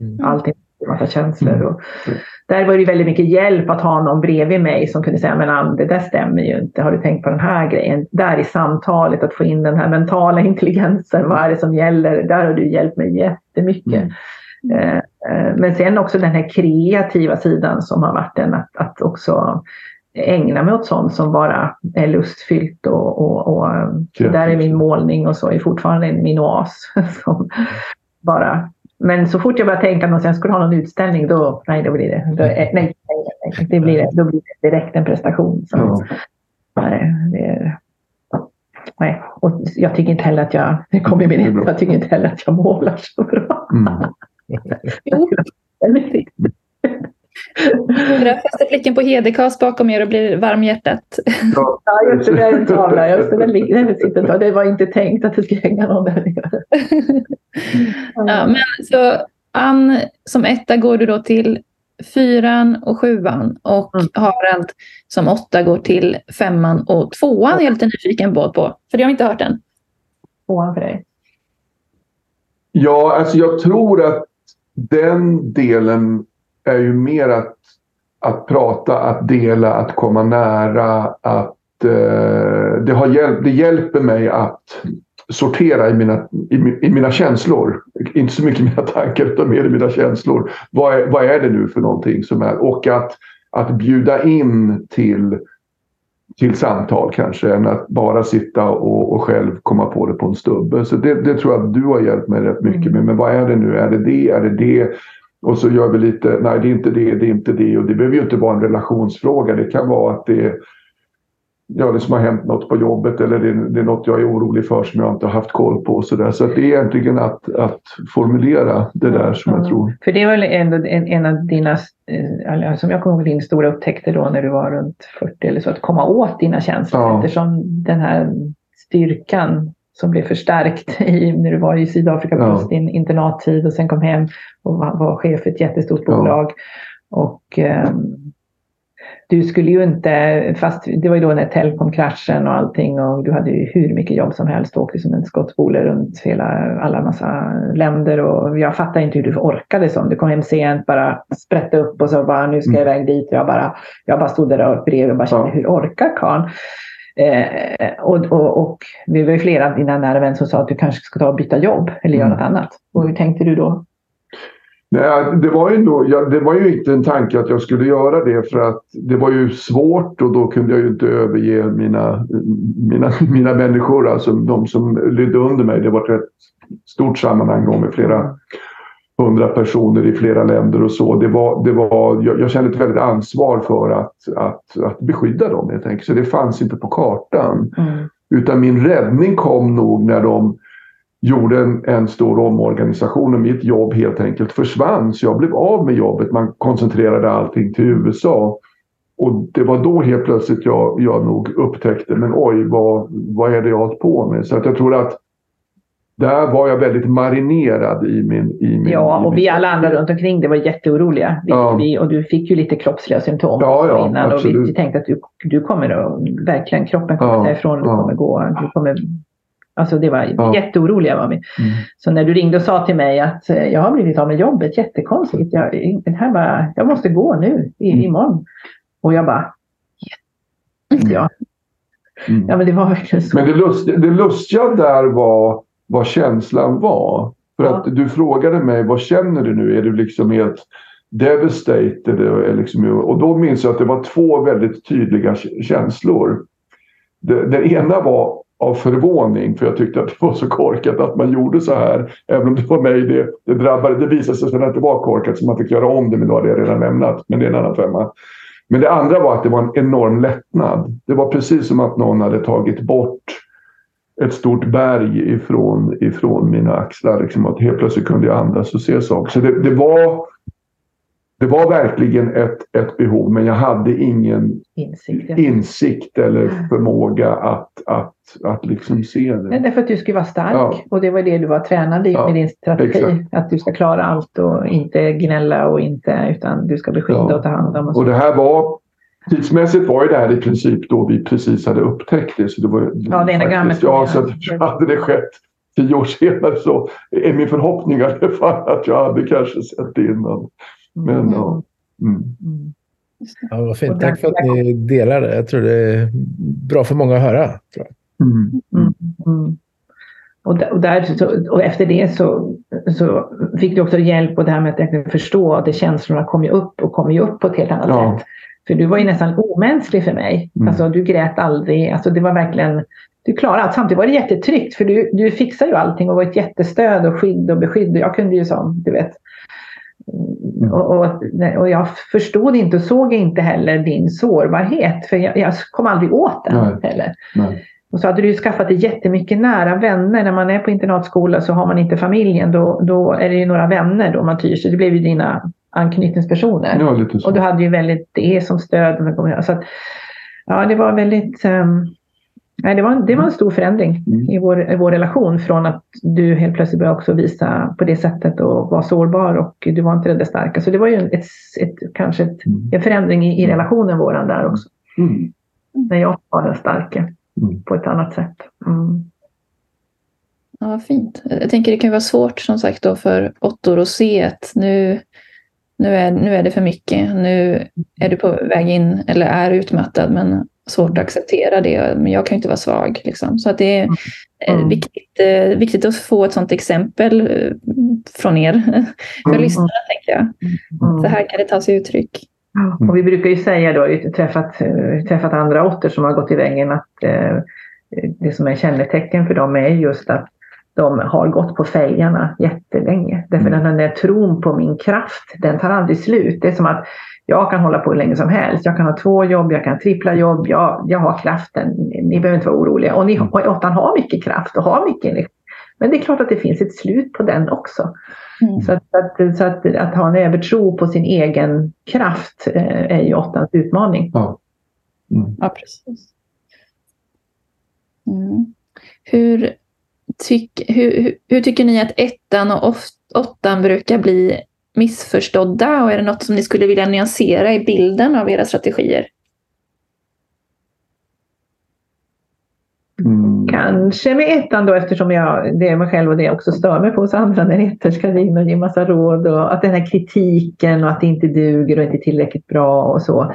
Mm. Allting, massa känslor. Och, mm där var det väldigt mycket hjälp att ha någon bredvid mig som kunde säga, men det där stämmer ju inte. Har du tänkt på den här grejen? Där i samtalet, att få in den här mentala [LAUGHS] intelligensen. Vad är det som gäller? Där har du hjälpt mig jättemycket. Mm. Eh, eh, men sen också den här kreativa sidan som har varit den att, att också ägna mig åt sånt som bara är lustfyllt och, och, och där är min målning och så är fortfarande min oas. [LAUGHS] Som bara men så fort jag börjar tänka att jag skulle ha någon utställning, då, nej, då blir det, då, nej, nej, nej, det blir, då blir det direkt en prestation. Så, mm. nej, det, nej, och jag tycker inte heller att jag, det kommer min jag tycker inte heller att jag målar så bra. Mm. [LAUGHS] jo, [LAUGHS] fäster blicken på Hedekas bakom er och blir varm i hjärtat. Ja, just det. Det är en tavla. Just det, den sitter, det var inte tänkt att det skulle hänga någon där nere. [LAUGHS] Ja, men så Ann, som etta går du då till fyran och sjuan och mm. Harald som åtta går till femman och tvåan är jag lite nyfiken på, på för det har jag inte hört än. Tvåan för dig? Ja, alltså jag tror att den delen är ju mer att, att prata, att dela, att komma nära, att eh, det, har hjälp, det hjälper mig att sortera i mina, i, i, mina känslor. Inte så mycket mina tankar utan mer i mina känslor. Vad är, vad är det nu för någonting som är? Och att, att bjuda in till, till samtal kanske än att bara sitta och, och själv komma på det på en stubbe. Så det, det tror jag att du har hjälpt mig rätt mycket med. Men vad är det nu? Är det det? Är det det? Och så gör vi lite, nej det är inte det, det är inte det. Och det behöver ju inte vara en relationsfråga. Det kan vara att det, ja, det som har hänt något på jobbet eller det, det är något jag är orolig för som jag inte har haft koll på. Så, där. så det är egentligen att, att formulera det där som mm. jag tror. För det var väl ändå en, en av dina, eh, som jag kommer ihåg, din stora upptäckter då när du var runt 40 eller så, att komma åt dina känslor ja. eftersom den här styrkan som blev förstärkt [LAUGHS] i, när du var i Sydafrika på ja. din internattid och sen kom hem och var, var chef för ett jättestort bolag. Och um, du skulle ju inte, fast det var ju då när Telkom-kraschen och allting och du hade ju hur mycket jobb som helst och åkte som en skottspole runt hela, alla massa länder och jag fattar inte hur du orkade som. Du kom hem sent, bara sprätte upp och så bara nu ska jag mm. iväg dit. Jag bara, jag bara stod där och bredvid och bara kände, ja. hur orkar karln? Eh, och, och, och vi var ju flera av dina nära vänner som sa att du kanske ska ta och byta jobb eller göra mm. något annat. Och hur tänkte du då? Nej, det var, ju nog, ja, det var ju inte en tanke att jag skulle göra det för att det var ju svårt och då kunde jag ju inte överge mina, mina, mina människor, alltså de som lydde under mig. Det var ett rätt stort sammanhang med flera hundra personer i flera länder och så. Det var, det var, jag, jag kände ett väldigt ansvar för att, att, att beskydda dem helt enkelt. Så det fanns inte på kartan. Mm. Utan min räddning kom nog när de gjorde en, en stor omorganisation och mitt jobb helt enkelt försvann. Så jag blev av med jobbet. Man koncentrerade allting till USA. Och det var då helt plötsligt jag, jag nog upptäckte, men oj, vad, vad är det jag har på med? Så att jag tror att där var jag väldigt marinerad i min... I min ja, och min vi alla andra runt omkring det var jätteoroliga. Vi, ja. vi, och du fick ju lite kroppsliga symptom ja, ja, innan. Absolut. Och vi, tänkte att du, du kommer att, verkligen, kroppen kommer ja, säga ifrån, du kommer gå, du kommer Alltså det var ja. jätteoroliga var vi. Mm. Så när du ringde och sa till mig att eh, jag har blivit av med jobbet, jättekonstigt. Jag, det här bara, jag måste gå nu, i, mm. imorgon. Och jag bara, yes. ja. Mm. ja men det var verkligen så. Men det, lust, det lustiga där var vad känslan var. För ja. att du frågade mig, vad känner du nu? Är du liksom helt devastated? Liksom, och då minns jag att det var två väldigt tydliga känslor. Den ena var av förvåning för jag tyckte att det var så korkat att man gjorde så här. Även om det var mig det, det drabbade. Det visade sig sen att det var korkat så man fick göra om det men då hade jag redan lämnat. Men det är en annan femma. Men det andra var att det var en enorm lättnad. Det var precis som att någon hade tagit bort ett stort berg ifrån, ifrån mina axlar. Liksom, att helt plötsligt kunde jag andas och se saker. Så det, det, var, det var verkligen ett, ett behov men jag hade ingen insikt, ja. insikt eller förmåga att, att, att liksom se det. Det är för att du skulle vara stark ja. och det var det du var tränad i ja, med din strategi. Exakt. Att du ska klara allt och inte gnälla och inte utan du ska beskydda och ta hand om. Och, och det här var Tidsmässigt var det här i princip då vi precis hade upptäckt det. Så det var, ja, det enagrammet. Ja, så att [LAUGHS] hade det skett tio år senare så är min förhoppning i alla fall att jag hade kanske sett det innan. Men mm. ja. Mm. Ja, vad fint. Tack för att ni delar det. Jag tror det är bra för många att höra. Mm. Mm. Mm. Och, där, och, där, och, efter det så, så fick du också hjälp och det här med att förstå att känslorna kom ju upp och kom ju upp på ett helt annat ja. sätt. För du var ju nästan omänsklig för mig. Mm. Alltså, du grät aldrig. Alltså, det var verkligen, du klarade allt. Samtidigt var det jättetryggt för du, du fixade ju allting och var ett jättestöd och skydd och beskydd. Jag kunde ju som, du vet. Mm. Och, och, och, jag förstod inte och såg inte heller din sårbarhet. För jag, jag kom aldrig åt den Nej. heller. Nej. Och så hade du skaffat dig jättemycket nära vänner. När man är på internatskola så har man inte familjen. Då, då är det ju några vänner då man tyr sig. Det blev ju dina anknytningspersoner. Ja. Och du hade ju väldigt det som stöd. Så att, ja, det var väldigt... Um, nej, det, var, det var en stor förändring mm. i, vår, i vår relation från att du helt plötsligt började också visa på det sättet och vara sårbar och du var inte den starka. Så det var ju ett, ett, kanske ett, mm. en förändring i, i relationen våran där också. Mm. När jag var den starka mm. på ett annat sätt. Mm. Ja, vad fint. Jag tänker det kan vara svårt som sagt då för Ottor att se att nu nu är, nu är det för mycket, nu är du på väg in eller är utmattad men svårt att acceptera det. Men jag kan inte vara svag. Liksom. Så att det är mm. viktigt, eh, viktigt att få ett sådant exempel eh, från er, [LAUGHS] för mm. lyssnarna tänker jag. Mm. Så här kan det ta sig uttryck. Och vi brukar ju säga då, träffat, träffat andra åttor som har gått i väggen, att eh, det som är kännetecken för dem är just att de har gått på fälgarna jättelänge. Därför mm. den där tron på min kraft, den tar aldrig slut. Det är som att jag kan hålla på hur länge som helst. Jag kan ha två jobb, jag kan trippla jobb. Jag, jag har kraften. Ni behöver inte vara oroliga. Och, ni, mm. och åttan har mycket kraft och har mycket energi. Men det är klart att det finns ett slut på den också. Mm. Så, att, att, så att, att, ha en övertro på sin egen kraft eh, är ju åttans utmaning. Ja, mm. ja precis. Mm. Hur, tyck, hur, hur, tycker ni att ettan och åttan brukar bli missförstådda? Och är det något som ni skulle vilja nyansera i bilden av era strategier? Mm. Kanske med ettan då eftersom jag, det är mig själv och det också stör mig på hos andra när ettor ska in och ge massa råd och att den här kritiken och att det inte duger och inte är tillräckligt bra och så.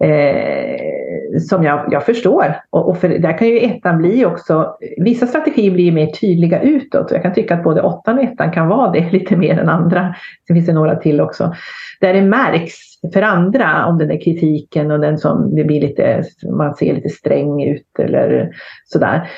Eh, som jag, jag förstår. Och, och, för där kan ju ettan bli också, vissa strategier blir mer tydliga utåt och jag kan tycka att både åttan och ettan kan vara det [LAUGHS] lite mer än andra. Sen finns det några till också. Där det märks för andra om den där kritiken och den som det blir lite, man ser lite sträng ut eller sådär.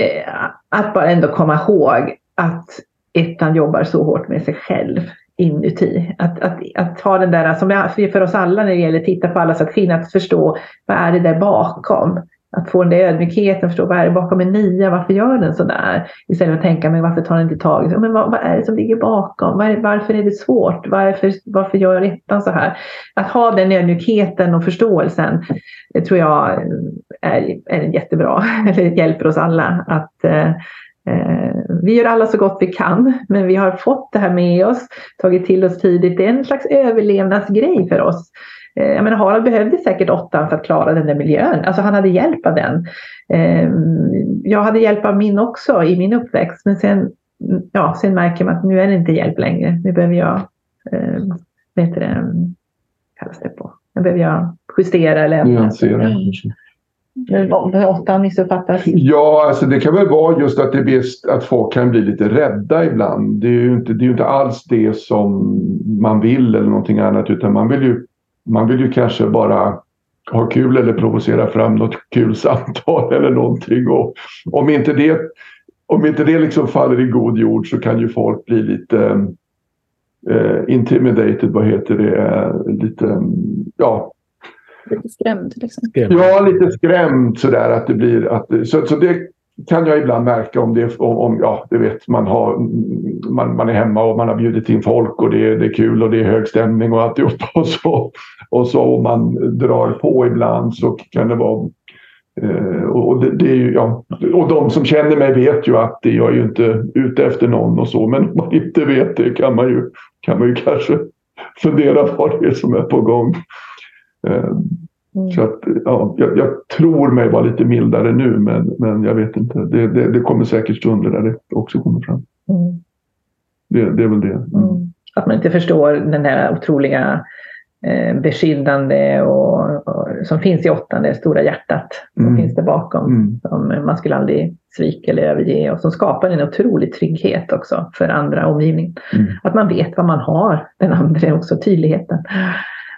Eh, att bara ändå komma ihåg att ettan jobbar så hårt med sig själv inuti. Att, att, att ha den där, som alltså för oss alla när det gäller att titta på alla strategin, att förstå vad är det där bakom? Att få den där ödmjukheten, förstå vad är det bakom en nia, varför gör den sådär? Istället för att tänka, men varför tar den inte tag? Men vad, vad är det som ligger bakom? Var, varför är det svårt? Varför, varför gör ettan så här? Att ha den ödmjukheten och förståelsen, det tror jag är, är jättebra, [LAUGHS] eller hjälper oss alla att eh, eh, vi gör alla så gott vi kan, men vi har fått det här med oss, tagit till oss tidigt. Det är en slags överlevnadsgrej för oss. Eh, jag menar, Harald behövde säkert åttan för att klara den där miljön. Alltså han hade hjälp av den. Eh, jag hade hjälp av min också i min uppväxt, men sen, ja, sen märker man att nu är det inte hjälp längre. Nu behöver jag, vad heter det, kallas det på? Nu behöver jag justera eller Nyansera. Mm. Åttan missuppfattas? Ja, alltså det kan väl vara just att det bäst att folk kan bli lite rädda ibland. Det är ju inte, det är inte alls det som man vill eller någonting annat utan man vill ju, man vill ju kanske bara ha kul eller provocera fram något kul samtal [LAUGHS] eller någonting. Och om inte det, om inte det liksom faller i god jord så kan ju folk bli lite eh, intimidated, vad heter det, lite, ja Lite skrämd? Liksom. Ja, lite skrämd sådär att det blir... Att, så, så det kan jag ibland märka om det om, om ja, du vet man har man, man är hemma och man har bjudit in folk och det, är, det är kul och det är hög stämning och alltihopa och så och så om man drar på ibland så kan det vara eh, och, det, det, är ju, ja, och de som känner mig vet ju att jag är ju inte ute efter någon och så men om man inte vet det kan man ju, kan man ju kanske fundera på vad det är som är på gång. Eh, mm. Så att, ja, jag, jag, tror mig vara lite mildare nu men, men jag vet inte. Det, det, det kommer säkert stunder där det också kommer fram. Mm. Det, det, är väl det. Mm. Att man inte förstår den där otroliga eh, beskyddande och, och, som finns i åttan, det stora hjärtat som mm. finns där bakom. Mm. Som man skulle aldrig svika eller överge och som skapar en otrolig trygghet också för andra omgivningen. Mm. Att man vet vad man har, den andra också, tydligheten.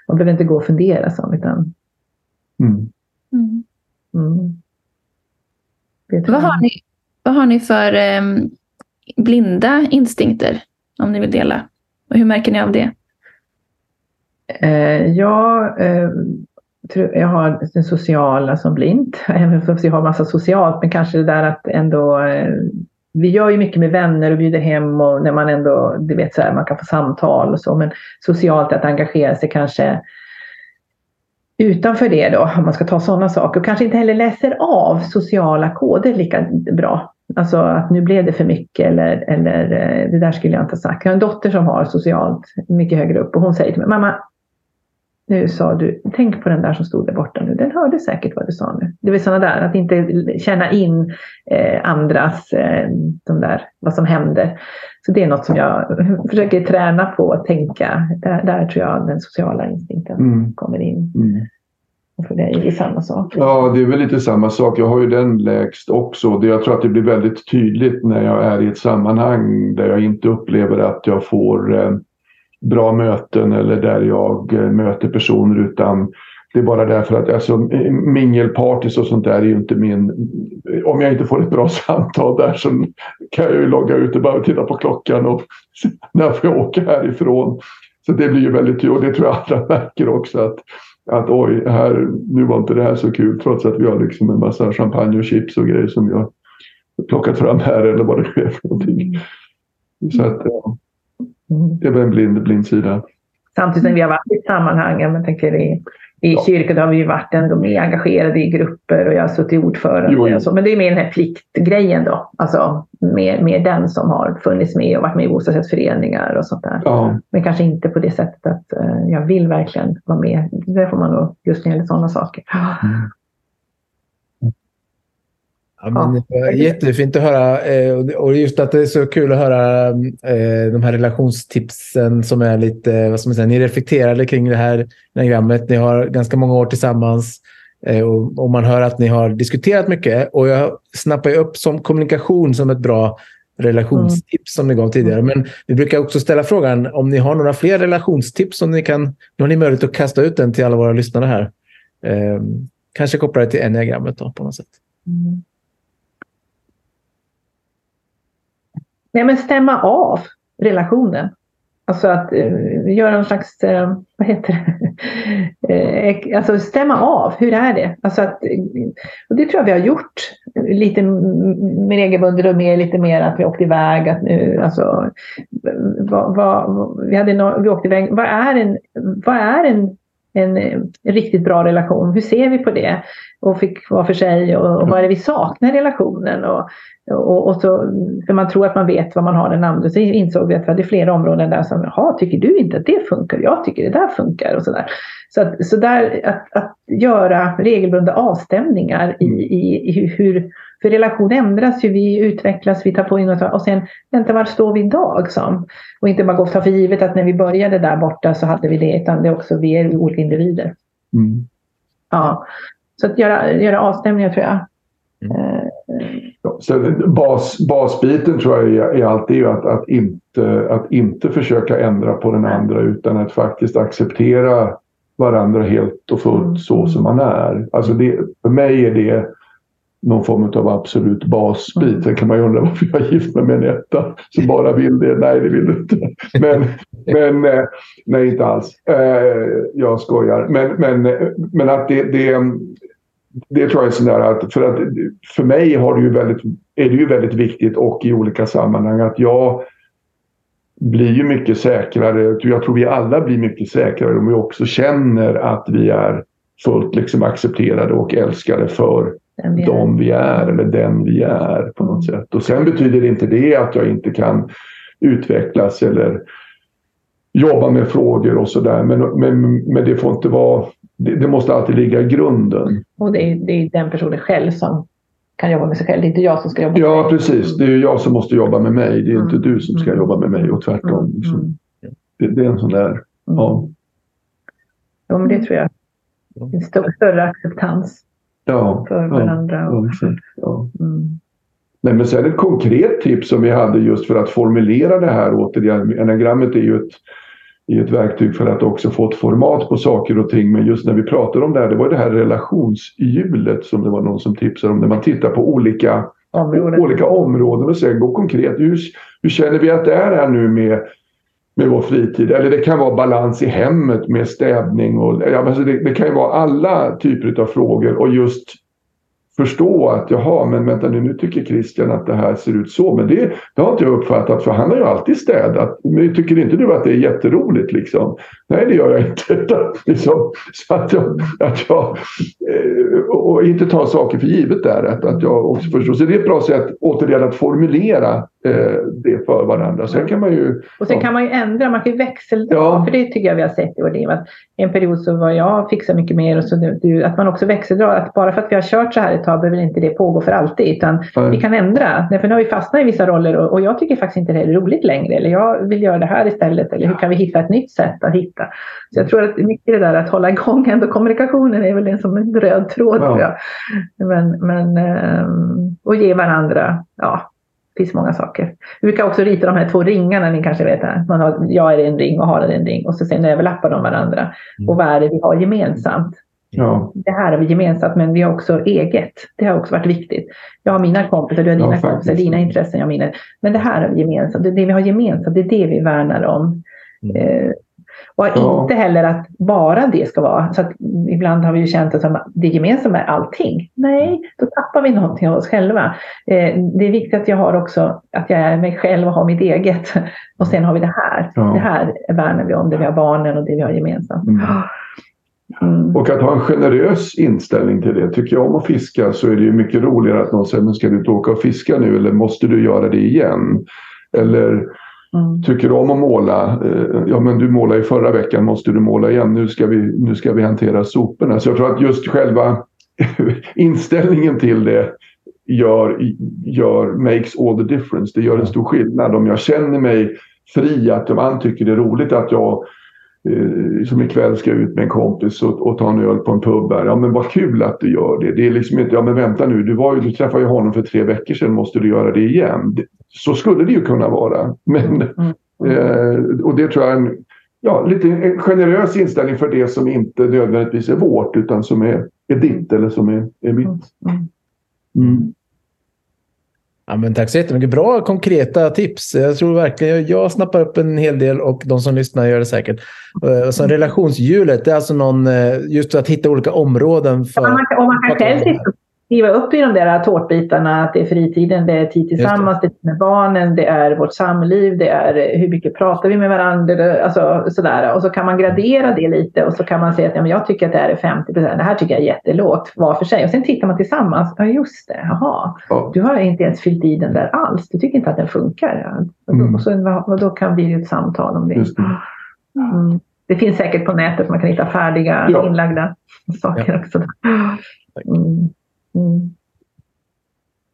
Man behöver inte gå och fundera så, utan... Mm. Mm. Mm. Vad, har ni, vad har ni för eh, blinda instinkter, om ni vill dela? Och hur märker ni av det? Eh, jag, eh, jag har den sociala som blind, [LAUGHS] även om jag har massa socialt, men kanske det där att ändå eh, vi gör ju mycket med vänner och bjuder hem och när man ändå, du vet så här, man kan få samtal och så, men socialt att engagera sig kanske utanför det då, om man ska ta sådana saker och kanske inte heller läser av sociala koder lika bra. Alltså att nu blev det för mycket eller, eller eh, det där skulle jag inte ha sagt. Jag har en dotter som har socialt mycket högre upp och hon säger till mig, mamma, nu sa du, tänk på den där som stod där borta nu, den hörde säkert vad du sa nu. Det vill sådana där, att inte känna in eh, andras, eh, de där, vad som händer. Så det är något som jag försöker träna på att tänka. Där, där tror jag den sociala instinkten mm. kommer in. Mm. Och för dig är det samma sak? Ja, det är väl lite samma sak. Jag har ju den lägst också. Jag tror att det blir väldigt tydligt när jag är i ett sammanhang där jag inte upplever att jag får eh, bra möten eller där jag eh, möter personer utan det är bara därför att alltså, mingelpartys och sånt där är ju inte min... Om jag inte får ett bra [LAUGHS] samtal där så kan jag ju logga ut och bara titta på klockan och [LAUGHS] när får jag åka härifrån. Så det blir ju väldigt kul och det tror jag andra [LAUGHS] märker också att, att oj, här, nu var inte det här så kul trots att vi har liksom en massa champagne och chips och grejer som jag plockat fram här eller vad det är för någonting. Så att, ja. Det är en blind, blind sida. Samtidigt som vi har varit i sammanhang, jag tänker i, i ja. kyrkan har vi ju varit ändå mer engagerade i grupper och jag har suttit ordförande. Jo, jo. Och så. Men det är mer den här pliktgrejen då. Alltså mer, mer den som har funnits med och varit med i bostadsrättsföreningar och sånt där. Ja. Men kanske inte på det sättet att uh, jag vill verkligen vara med. Det får man nog just när det gäller sådana saker. Mm. Ja, men ja. Jättefint att höra eh, och just att det är så kul att höra eh, de här relationstipsen som är lite, vad ska man säga, ni reflekterade kring det här diagrammet. Ni har ganska många år tillsammans eh, och man hör att ni har diskuterat mycket och jag snappar ju upp som kommunikation som ett bra relationstips mm. som ni gav tidigare. Men vi brukar också ställa frågan om ni har några fler relationstips som ni kan. Nu har ni möjlighet att kasta ut den till alla våra lyssnare här. Kanske koppla det till enneagrammet då på något sätt. Mm. Nej, men stämma av relationen. Alltså att uh, göra någon slags, uh, vad heter det, uh, alltså stämma av, hur är det? Alltså att, och det tror jag vi har gjort lite mer regelbundet och mer, lite mer att vi åkte iväg. Att nu, alltså, vad, vad, vi, hade no, vi åkte iväg, vad är en, vad är en en, en, riktigt bra relation. Hur ser vi på det? Och fick vara för sig och, och vad är det vi saknar i relationen? Och, och, och, så, för man tror att man vet vad man har den andra. Så insåg vi att vi hade flera områden där som, jaha, tycker du inte att det funkar? Jag tycker det där funkar och sådär. Så, att, så där, att, att göra regelbundna avstämningar i, i, i hur, för relation ändras ju, vi utvecklas, vi tar på in och, och sen, vänta, var står vi idag? Som? Och inte bara gå och ta för givet att när vi började där borta så hade vi det, utan det är också vi är olika individer. Mm. Ja, så att göra, göra avstämningar tror jag. Mm. Eh, så bas, basbiten tror jag är, är alltid att, att, inte, att inte försöka ändra på den andra utan att faktiskt acceptera varandra helt och fullt mm. så som man är. Alltså det, för mig är det någon form av absolut basbit. Mm. Sen kan man ju undra varför jag är gift med en etta som bara vill det. Nej, det vill du inte. Men, men eh, nej, inte alls. Eh, jag skojar. Men, men, men att det, det, det tror jag är sådär att för, att för mig har det ju väldigt, är det ju väldigt viktigt och i olika sammanhang att jag blir ju mycket säkrare. Jag tror vi alla blir mycket säkrare om vi också känner att vi är fullt liksom accepterade och älskade för vi de vi är eller den vi är på något sätt. Och sen betyder inte det att jag inte kan utvecklas eller jobba med frågor och sådär. Men, men, men det får inte vara det, det, måste alltid ligga i grunden. Och det är, det är den personen själv som kan jobba med sig själv. Det är inte jag som ska jobba med Ja, precis. Det är jag som måste jobba med mig. Det är mm. inte du som ska mm. jobba med mig och tvärtom. Mm. Liksom. Mm. Det, det, är en sån där... Mm. Ja. ja, men det tror jag. En större, större acceptans ja, för varandra. Ja, ja. Mm. Nej, men sen ett konkret tips som vi hade just för att formulera det här återigen. Enagrammet är ju ett i ett verktyg för att också få ett format på saker och ting. Men just när vi pratar om det här, det var det här relationshjulet som det var någon som tipsade om. När man tittar på olika områden, olika områden och sen gå konkret. Hur, hur känner vi att det är här nu med, med vår fritid? Eller det kan vara balans i hemmet med städning. Och, ja, alltså det, det kan ju vara alla typer av frågor och just förstå att jaha, men vänta nu, nu tycker Christian att det här ser ut så. Men det, det har inte jag uppfattat för han har ju alltid städat. Men tycker inte du att det är jätteroligt liksom? Nej, det gör jag inte. liksom, [LAUGHS] så att jag, att jag eh, och inte ta saker för givet där. Att, att jag också förstår. Så det är ett bra sätt återigen att formulera eh, det för varandra. Sen kan man ju... Och sen ja. kan man ju ändra, man kan ju växeldra. Ja. För det tycker jag vi har sett i vår liv. Att en period så var jag fixa mycket mer och så nu, att man också växeldrar. Att bara för att vi har kört så här ett tag behöver inte det pågå för alltid. Utan Nej. vi kan ändra. För nu har vi fastnat i vissa roller och, och jag tycker faktiskt inte det är roligt längre. Eller jag vill göra det här istället. Eller hur kan vi hitta ett nytt sätt att hitta? Så jag tror att mycket det där att hålla igång ändå kommunikationen är väl en som en röd tråd ja. tror jag. Men, men, ehm, och ge varandra, ja, det finns många saker. Vi brukar också rita de här två ringarna, ni kanske vet. Här. Man har, jag är en ring och är en ring och så sen överlappar de varandra. Mm. Och vad är det vi har gemensamt? Ja. Det här har vi gemensamt men vi har också eget. Det har också varit viktigt. Jag har mina kompisar, du har dina ja, kompisar, dina intressen, jag har mina. Men det här har vi gemensamt. Det, det vi har gemensamt, det är det vi värnar om. Mm. Och ja. inte heller att bara det ska vara. Så att ibland har vi ju känt att det gemensamma är allting. Nej, då tappar vi någonting av oss själva. Eh, det är viktigt att jag har också att jag är mig själv och har mitt eget. [LAUGHS] Och sen har vi det här. Ja. Det här värnar vi om, det vi har barnen och det vi har gemensamt. Mm. Mm. Och att ha en generös inställning till det. Tycker jag om att fiska så är det ju mycket roligare att någon säger, men ska du inte åka och fiska nu eller måste du göra det igen? Eller Mm. Tycker du om att måla? Eh, ja, men du målade ju förra veckan, måste du måla igen? Nu ska vi, nu ska vi hantera soporna. Så jag tror att just själva [LAUGHS] inställningen till det gör, gör, makes all the difference. Det gör en stor skillnad. Om jag känner mig fri, att man tycker det är roligt att jag som ikväll ska ut med en kompis och, och ta en öl på en pub. Där. Ja men vad kul att du gör det. Det är liksom inte, ja men vänta nu, du, var ju, du träffade ju honom för tre veckor sedan, måste du göra det igen? så skulle det ju kunna vara. Men, mm. eh, och det tror jag är en, ja, lite en generös inställning för det som inte nödvändigtvis är vårt utan som är, är ditt eller som är, är mitt. Mm. Ja, men tack så jättemycket. Bra konkreta tips. Jag tror verkligen jag snappar upp en hel del och de som lyssnar gör det säkert. Eh, och så relationshjulet, det är alltså någon, eh, just att hitta olika områden. För ja, man och man kan själv skriva upp i de där tårtbitarna att det är fritiden, det är tid tillsammans, det. det. är med barnen, det är vårt samliv, det är hur mycket pratar vi med varandra, alltså sådär. Och så kan man gradera det lite och så kan man säga att ja, men jag tycker att det här är 50 procent, det här tycker jag är jättelågt var för sig. Och sen tittar man tillsammans, ja just det, jaha, ja. du har inte ens fyllt i den där alls, du tycker inte att den funkar. Ja. Mm. Och, så, och då kan vi ett samtal om det. Mm. Det finns säkert på nätet, man kan hitta färdiga ja. inlagda saker också. Mm. Mm.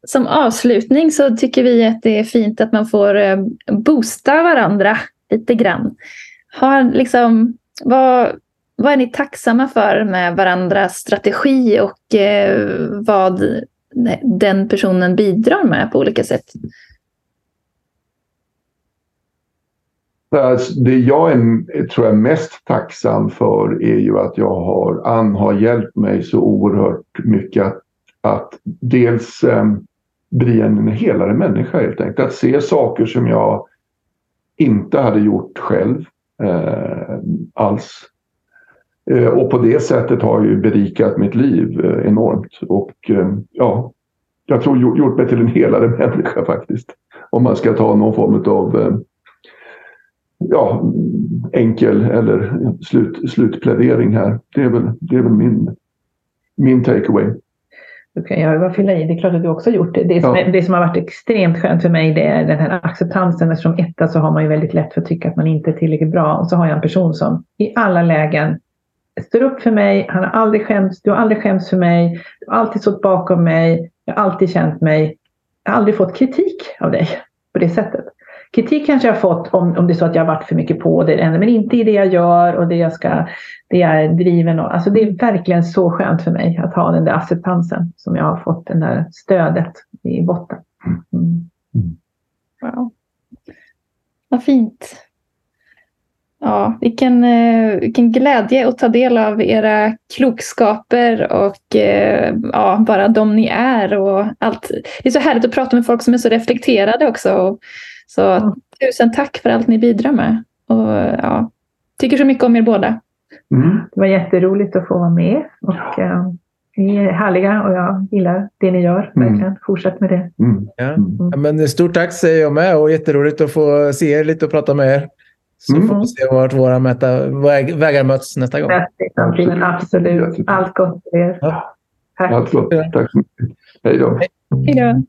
Som avslutning så tycker vi att det är fint att man får eh, boosta varandra lite grann. Har liksom, vad, vad är ni tacksamma för med varandras strategi och eh, vad den personen bidrar med på olika sätt? Det jag är, tror jag mest tacksam för är ju att jag har, Ann har hjälpt mig så oerhört mycket att att dels eh, bli en helare människa helt enkelt. Att se saker som jag inte hade gjort själv eh, alls. Eh, och på det sättet har ju berikat mitt liv eh, enormt. Och eh, ja, jag tror gjort mig till en helare [LAUGHS] människa faktiskt. Om man ska ta någon form av eh, ja, enkel eller slut, slutplädering här. Det är väl, det är väl min, min takeaway. Då kan jag bara fylla i. Det är klart att du också har gjort det. Det som, ja. det som har varit extremt skönt för mig det är den här acceptansen. Eftersom etta så har man ju väldigt lätt för att tycka att man inte är tillräckligt bra. Och så har jag en person som i alla lägen står upp för mig. Han har aldrig skämts, du har aldrig skämts för mig. Du har alltid stått bakom mig. Jag har alltid känt mig. Jag har aldrig fått kritik av dig på det sättet. Kritik kanske jag har fått om, om det är så att jag har varit för mycket på det, men inte i det jag gör och det jag ska, det jag är driven av. Alltså det är verkligen så skönt för mig att ha den där acceptansen som jag har fått, det där stödet i botten. Mm. mm. Wow. Vad fint. Ja, vilken, eh, vilken glädje att ta del av era klokskaper och eh, ja, bara de ni är och allt. Det är så härligt att prata med folk som är så reflekterade också. Så ja. tusen tack för allt ni bidrar med. Och, ja, tycker så mycket om er båda. Mm. Det var jätteroligt att få vara med. Och, uh, ni är härliga och jag gillar det ni gör. Mm. Verkligen. Fortsätt med det. Mm. Ja. Mm. men stort tack säger jag med och jätteroligt att få se er lite och prata med er. Så mm. får vi se vart våra mäta, väg, vägar möts nästa gång. Absolut. Absolut. Allt gott för er. Ja. Tack. Allt gott. Tack så mycket. Hej då. Hej då.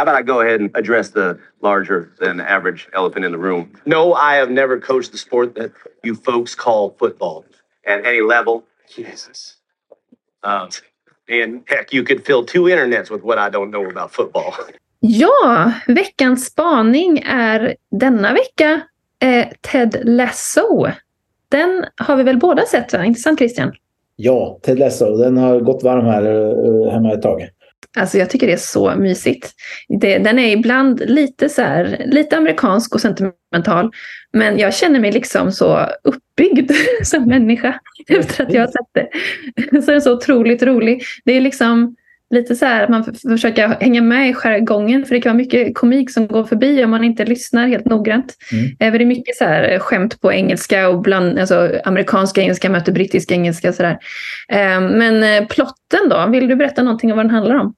How about I go ahead and address the larger than average elephant in the room? No, I have never coached the sport that you folks call football at any level. Jesus. Um, and heck, you could fill two internets with what I don't know about football. Ja, veckans spaning är denna vecka eh, Ted Lasso. Den har vi väl båda sett, va? inte sant Christian? Ja, Ted Lasso. Den har gått varm här uh, hemma ett tag. Alltså jag tycker det är så mysigt. Det, den är ibland lite, så här, lite amerikansk och sentimental. Men jag känner mig liksom så uppbyggd [LAUGHS] som människa efter att jag har sett det. [LAUGHS] Så den är så otroligt rolig. Det är liksom lite så här man försöker hänga med i jargongen för det kan vara mycket komik som går förbi om man inte lyssnar helt noggrant. Mm. Det är mycket så här skämt på engelska och bland, alltså, amerikanska engelska möter brittisk engelska. Så där. Ehm, men eh, plotten då, vill du berätta någonting om vad den handlar om?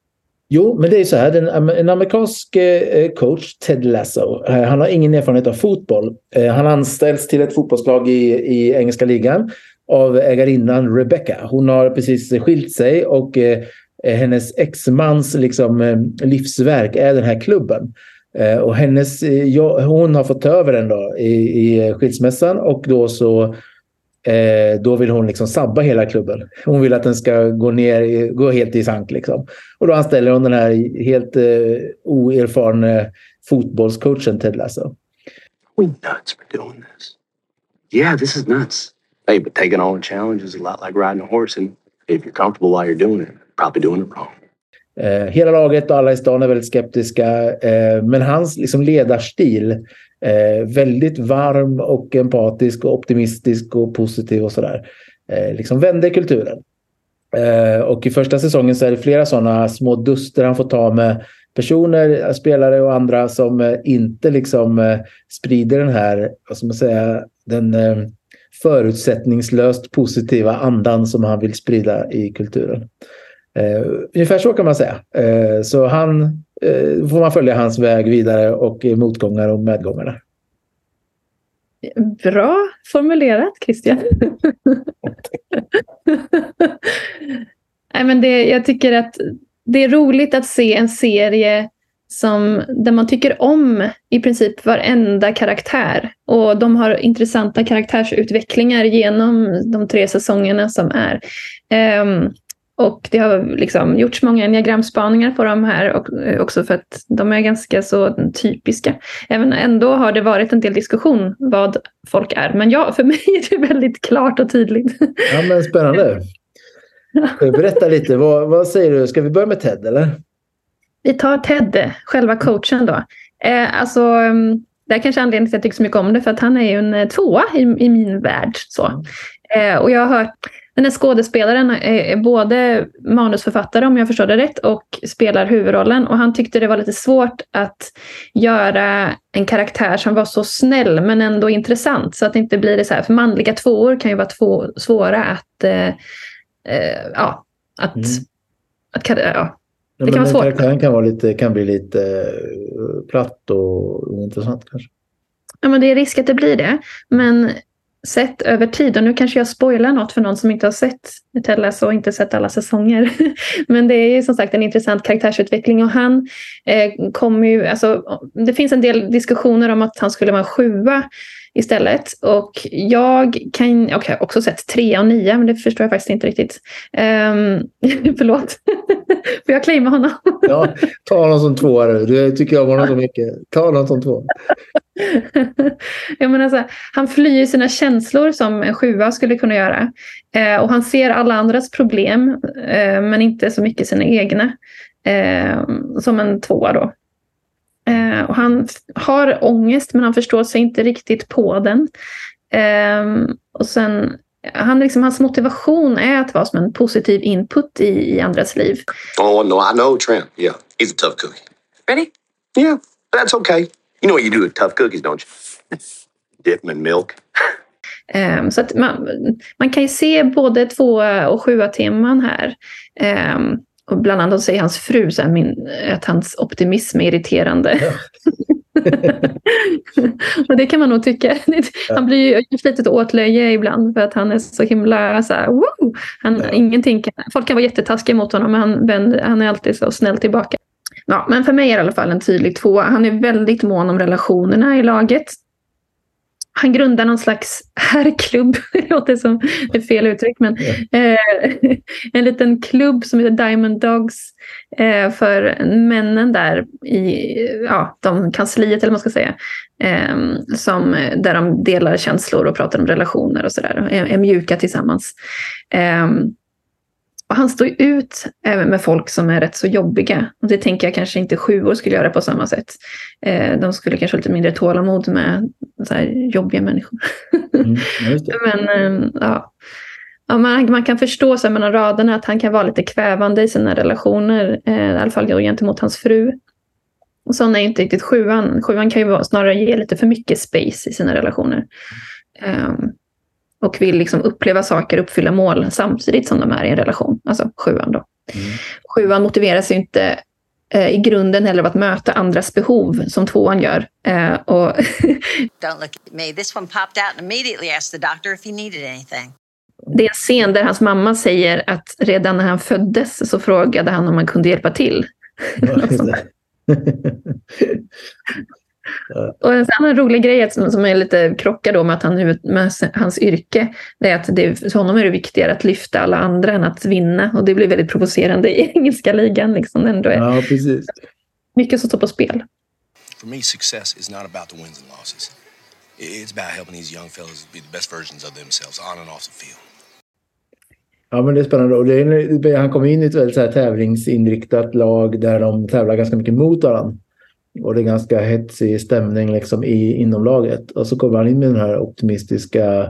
Jo, men det är så här. En amerikansk eh, coach, Ted Lasso, eh, han har ingen erfarenhet av fotboll. Han anställs till ett fotbollslag i, i engelska ligan av ägarinnan Rebecca. Hon har precis skilt sig och Eh, Eh, hennes exmans liksom, eh, livsverk är den här klubben. Eh, och hennes, ja, hon har fått ta över den då i, i skilsmässan och då så då vill hon liksom sabba hela klubben. Hon vill att den ska gå ner, gå helt i sank liksom. Och då anställer hon den här helt eh, oerfarna fotbollscoachen Ted Lasso. We nuts for doing this. Yeah, this is nuts. Hey, but taking on a challenge is a lot like riding a horse and if you're comfortable while you're doing it, probably doing it wrong. Eh, hela laget och alla i stan är väldigt skeptiska. Eh, men hans liksom, ledarstil, eh, väldigt varm och empatisk och optimistisk och positiv och sådär. Eh, liksom vänder kulturen. Eh, och i första säsongen så är det flera sådana små duster han får ta med personer, spelare och andra som eh, inte liksom eh, sprider den här, vad ska man säga, den förutsättningslöst positiva andan som han vill sprida i kulturen. Eh, ungefär så kan man säga. Eh, så han eh, får man följa hans väg vidare och motgångar och medgångar. Bra formulerat Christian. Nej, men det, jag tycker att det är roligt att se en serie som, där man tycker om i princip varenda karaktär. Och de har intressanta karaktärsutvecklingar genom de tre säsongerna som är. Um, och det har liksom gjorts många enneagramspaningar på de här och, också för att de är ganska så typiska. Även ändå har det varit en del diskussion vad folk är. Men ja, för [LAUGHS] mig är det väldigt klart och tydligt. Ja, men spännande. Berätta lite, vad, vad säger du? Ska vi börja med Ted eller? Vi tar Ted, själva coachen då. Eh, alltså, mm, det är kanske anledningen till att jag tycker så mycket om det, för att han är ju en eh, tvåa i, i min värld. Så. Eh, och jag har hört, den här skådespelaren är både manusförfattare om jag förstår det rätt och spelar huvudrollen. Och han tyckte det var lite svårt att göra en karaktär som var så snäll men ändå intressant. Så att det inte blir det så här, för manliga tvåor kan ju vara två, svåra att, eh, eh, ja, att, mm. att, ja, det kan vara svårt. Karaktären kan, vara lite, kan bli lite uh, platt och ointressant kanske. Ja, men det är risk att det blir det. Men sett över tid, och nu kanske jag spoilar något för någon som inte har sett Metellas och inte sett alla säsonger. [LAUGHS] men det är ju som sagt en intressant karaktärsutveckling. Och han eh, kommer ju, alltså det finns en del diskussioner om att han skulle vara en sjua istället. Och jag kan, jag har också sett tre och nio, men det förstår jag faktiskt inte riktigt. Um, [LAUGHS] förlåt. [LAUGHS] Får jag claima honom? [LAUGHS] ja, ta honom som tvåa Du tycker om honom så mycket. Ta honom som tvåa. jag menar så här, han flyr sina känslor som en sjua skulle kunna göra. Eh, och han ser alla andras problem, eh, men inte så mycket sina egna. Eh, som en tvåa då. Eh, och han har ångest men han förstår sig inte riktigt på den. Eh, och sen, han liksom, hans motivation är att vara som en positiv input i, i andras liv. Oh no, I know Trent. Yeah, he's a tough cookie. Ready? Yeah, that's okay. You know what you do with tough cookies, don't you? [LAUGHS] Dip them in milk. Um, så att man, man kan ju se både två och sjua teman här. Um, och bland annat säger hans fru så min, att hans optimism är irriterande. Ja. [LAUGHS] och det kan man nog tycka. Han blir ju ett litet åtlöje ibland för att han är så himla så här, wow! Han, ja. ingenting kan, folk kan vara jättetaskiga mot honom men han, han är alltid så snäll tillbaka. Ja, men för mig är det i alla fall en tydlig tvåa. Han är väldigt mån om relationerna i laget han grundar någon slags herrklubb, [LAUGHS] det låter som ett fel uttryck, men eh, [LAUGHS] en liten klubb som heter Diamond Dogs eh, för männen där i ja, de kansliet, eller vad man ska säga, eh, som, där de delar känslor och pratar om relationer och sådär, är, är mjuka tillsammans. Eh, och han står ut även med folk som är rätt så jobbiga. Och det tänker jag kanske inte sjuor skulle göra på samma sätt. Eh, de skulle kanske ha lite mindre tålamod med så jobbiga människor. Mm, [LAUGHS] Men eh, ja. ja man, man, kan förstå så mellan raderna att han kan vara lite kvävande i sina relationer. Eh, I alla fall gentemot hans fru. Och sån är inte riktigt sjuan. Sjuan kan ju vara, snarare ge lite för mycket space i sina relationer. Um, och vill liksom uppleva saker, uppfylla mål samtidigt som de är i en relation. Alltså sjuan då. Mm. Sjuan motiverar sig inte eh, i grunden heller av att möta andras behov som tvåan gör. Eh, och [LAUGHS] Don't look at me. This one popped out and immediately asked the doctor if he needed anything. Det är en scen där hans mamma säger att redan när han föddes så frågade han om man kunde hjälpa till. [LAUGHS] [LAUGHS] Och en annan rolig grej som, som är lite krockar då med, att han, med hans yrke, det är att det, för honom är det viktigare att lyfta alla andra än att vinna. Och det blir väldigt provocerande i [LAUGHS] engelska ligan. Liksom, ändå är ja, precis. Mycket som står på spel. For me, success is not about the wins and losses. It's about helping these young fellas be the best versions of themselves on and off the field. Ja, men det är spännande. Och det är, han kommer in i ett väldigt så här tävlingsinriktat lag där de tävlar ganska mycket mot varandra. Och det är ganska hetsig stämning liksom i, inom laget. Och så kommer han in med den här optimistiska,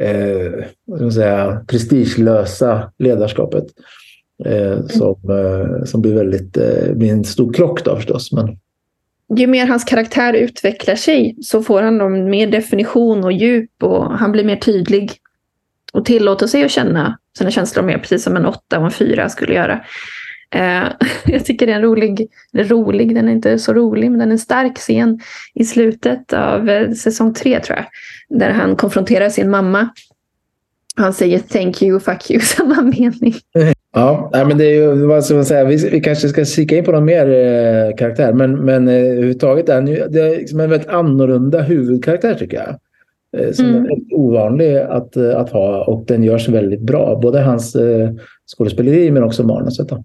eh, vad säga, prestigelösa ledarskapet. Eh, som, eh, som blir väldigt, eh, blir en stor krock då förstås. Men... Ju mer hans karaktär utvecklar sig så får han då mer definition och djup och han blir mer tydlig. Och tillåter sig att känna sina känslor mer, precis som en åtta och en fyra skulle göra. Eh, [LAUGHS] jag tycker det är en rolig, rolig, den är inte så rolig, men den är en stark scen i slutet av eh, säsong tre tror jag. Där han konfronterar sin mamma. Han säger thank you, fuck you, [LAUGHS] samma mening. Ja, men det är ju, vad ska man säga, vi, vi kanske ska kika in på någon mer eh, karaktär, men, men eh, överhuvudtaget är han ju, det är liksom en väldigt annorlunda huvudkaraktär tycker jag. Eh, som mm. är väldigt ovanlig att, eh, att ha och den görs väldigt bra. Både hans eh, skådespeleri men också manuset. Då.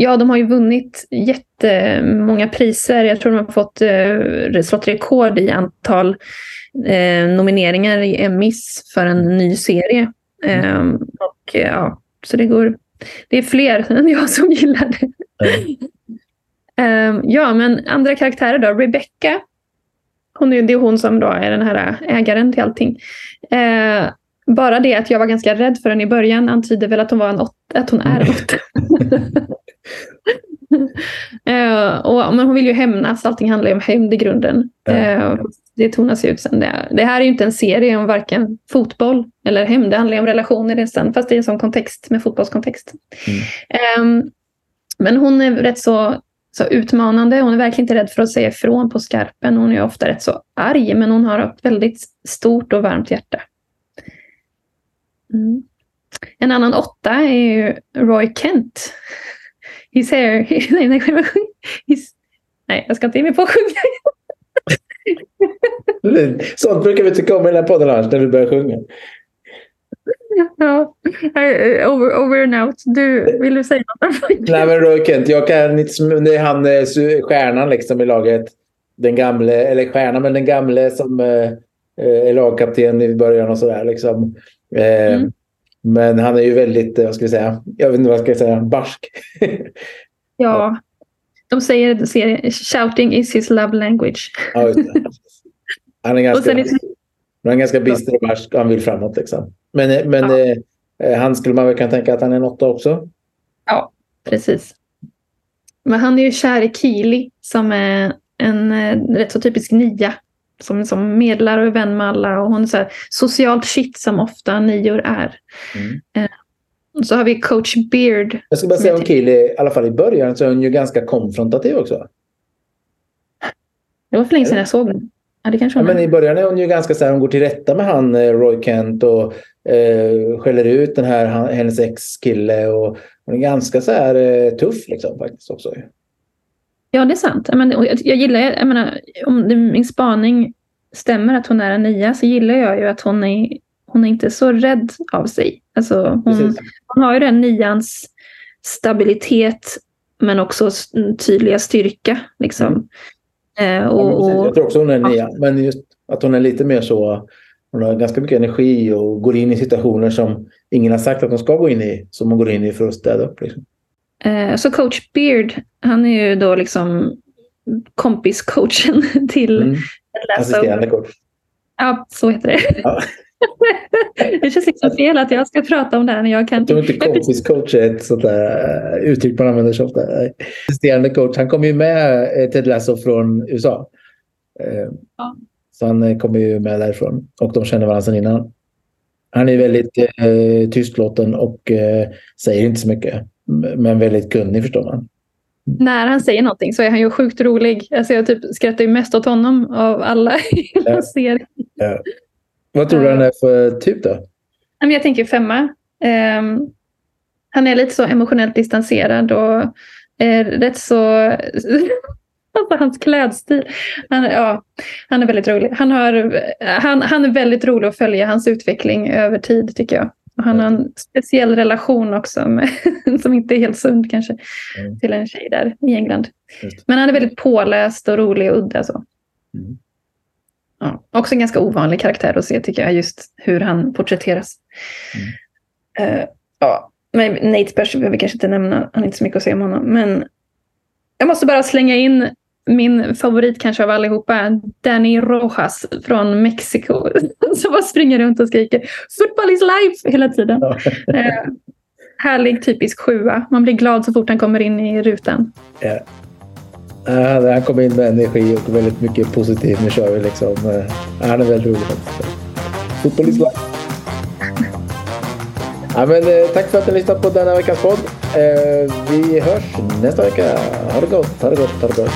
Ja, de har ju vunnit jättemånga priser. Jag tror de har fått eh, slått rekord i antal eh, nomineringar i Emmys för en ny serie. Mm. Eh, och, ja, så det går... Det är fler [LAUGHS] än jag som gillar det. Mm. ja, men andra karaktärer då. Rebecca. Hon är, det är hon som då är den här ägaren till allting. Eh, bara det att jag var ganska rädd för henne i början antyder väl att hon, var en åt, att hon är en åtta. [LAUGHS] [LAUGHS] uh, [LAUGHS] och, men hon vill ju hämnas, allting handlar ju om hämnd i grunden. Uh, det tonas ut sen. Det, det här är ju inte en serie om varken fotboll eller hämnd, det handlar ju om relationer nästan, fast i en sån kontext med fotbollskontext. Mm. Um, men hon är rätt så, så utmanande, hon är verkligen inte rädd för att säga ifrån på skarpen. Hon är ofta rätt så arg, men hon har ett väldigt stort och varmt hjärta. Mm. En annan åtta är ju Roy Kent. He's here. [LAUGHS] He's... Nej, jag ska inte ge mig på att sjunga. [LAUGHS] Sånt brukar vi tycka om i den här podden annars, när du börjar sjunga. Ja, over, over and out. Du, vill du säga något? [LAUGHS] Nej, men Roy Kent, jag kan inte... Det är han eh, stjärnan liksom i laget. Den gamle, eller stjärnan, men den gamle som eh, är lagkapten i början och sådär. Liksom. Mm. Men han är ju väldigt, vad ska vi säga, jag vet inte vad jag ska säga, barsk. [LAUGHS] ja, de säger, säger shouting is his love language. ja. Han är [LAUGHS] ganska, är... han är ganska bister och barsk och han vill framåt. Liksom. Men, men ja. eh, han skulle man väl kunna tänka att han är en åtta också? Ja, precis. Men han är ju kär i Keely som är en eh, rätt så typisk nia som, som medlar och vän med alla. Och hon är så här, socialt shit som ofta nior är. Mm. Eh, så har vi coach Beard. Jag ska bara säga om Kiel, i alla fall i början, så är hon ju ganska konfrontativ också. Det var för länge sedan jag såg den. Ja, det kanske ja, men I början är hon ju ganska så här, hon går till rätta med han eh, Roy Kent och eh, skäller ut den här, hennes ex-kille. Och hon är ganska så här eh, tuff liksom faktiskt också. Ja, det är sant. Jag, menar, jag, gillar, jag menar, om min spaning stämmer att hon är en nia så gillar jag ju att hon är, hon är inte så rädd av sig. Alltså, hon, hon har ju den nians stabilitet men också tydliga styrka. Liksom. Mm. Eh, och, ja, jag tror också hon är en nia, men just att hon är lite mer så hon har ganska mycket energi och går in i situationer som ingen har sagt att hon ska gå in i. Som hon går in i för att städa upp. Liksom. Eh, så coach Beard, han är ju då liksom kompiscoachen [LAUGHS] till mm. Assisterande coach. Ja, så heter det. Ja. [LAUGHS] det känns liksom fel att jag ska prata om det här när jag kan... Jag tror inte kompiscoach är ett sånt där eh, uttryck man använder så ofta. Assisterande coach. Han kom ju med eh, Ted Lasso från USA. Ja. Så han kommer ju med därifrån. Och de känner varandra sedan innan. Han är väldigt eh, tystlåten och eh, säger inte så mycket men väldigt kunnig förstår man. När han säger någonting så är han ju sjukt rolig. Alltså jag typ skrattar ju mest åt honom av alla i hela ja. serien. Ja. Vad tror du han är för typ då? Jag tänker femma. Um, han är lite så emotionellt distanserad och är rätt så... [LAUGHS] alltså hans klädstil. Han, ja, han är väldigt rolig. Han, har, han, han är väldigt rolig att följa hans utveckling över tid tycker jag. Och han har en speciell relation också med, [LAUGHS] som inte är helt sund kanske mm. till en tjej där i England. Men han är väldigt påläst och rolig och udda. Så. Mm. Ja, också en ganska ovanlig karaktär att se tycker jag, just hur han porträtteras. Mm. Uh, ja, men Nate Bush behöver vi kanske inte nämna. Han är inte så mycket att se om honom. Men jag måste bara slänga in min favorit kanske av allihopa, Danny Rojas från Mexiko. [LAUGHS] Som bara springer runt och skriker “Football is life” hela tiden. Eh, härlig typisk sjua. Man blir glad så fort han kommer in i rutan. Ja. Uh, han kommer in med energi och väldigt mycket positivt. Nu kör vi liksom. Uh, han är väldigt rolig faktiskt. Football is life. [LAUGHS] Ja, men, eh, tack för att ni lyssnat på denna veckans podd. Eh, vi hörs nästa vecka. Ha det gott, ha det gott, ha det gott.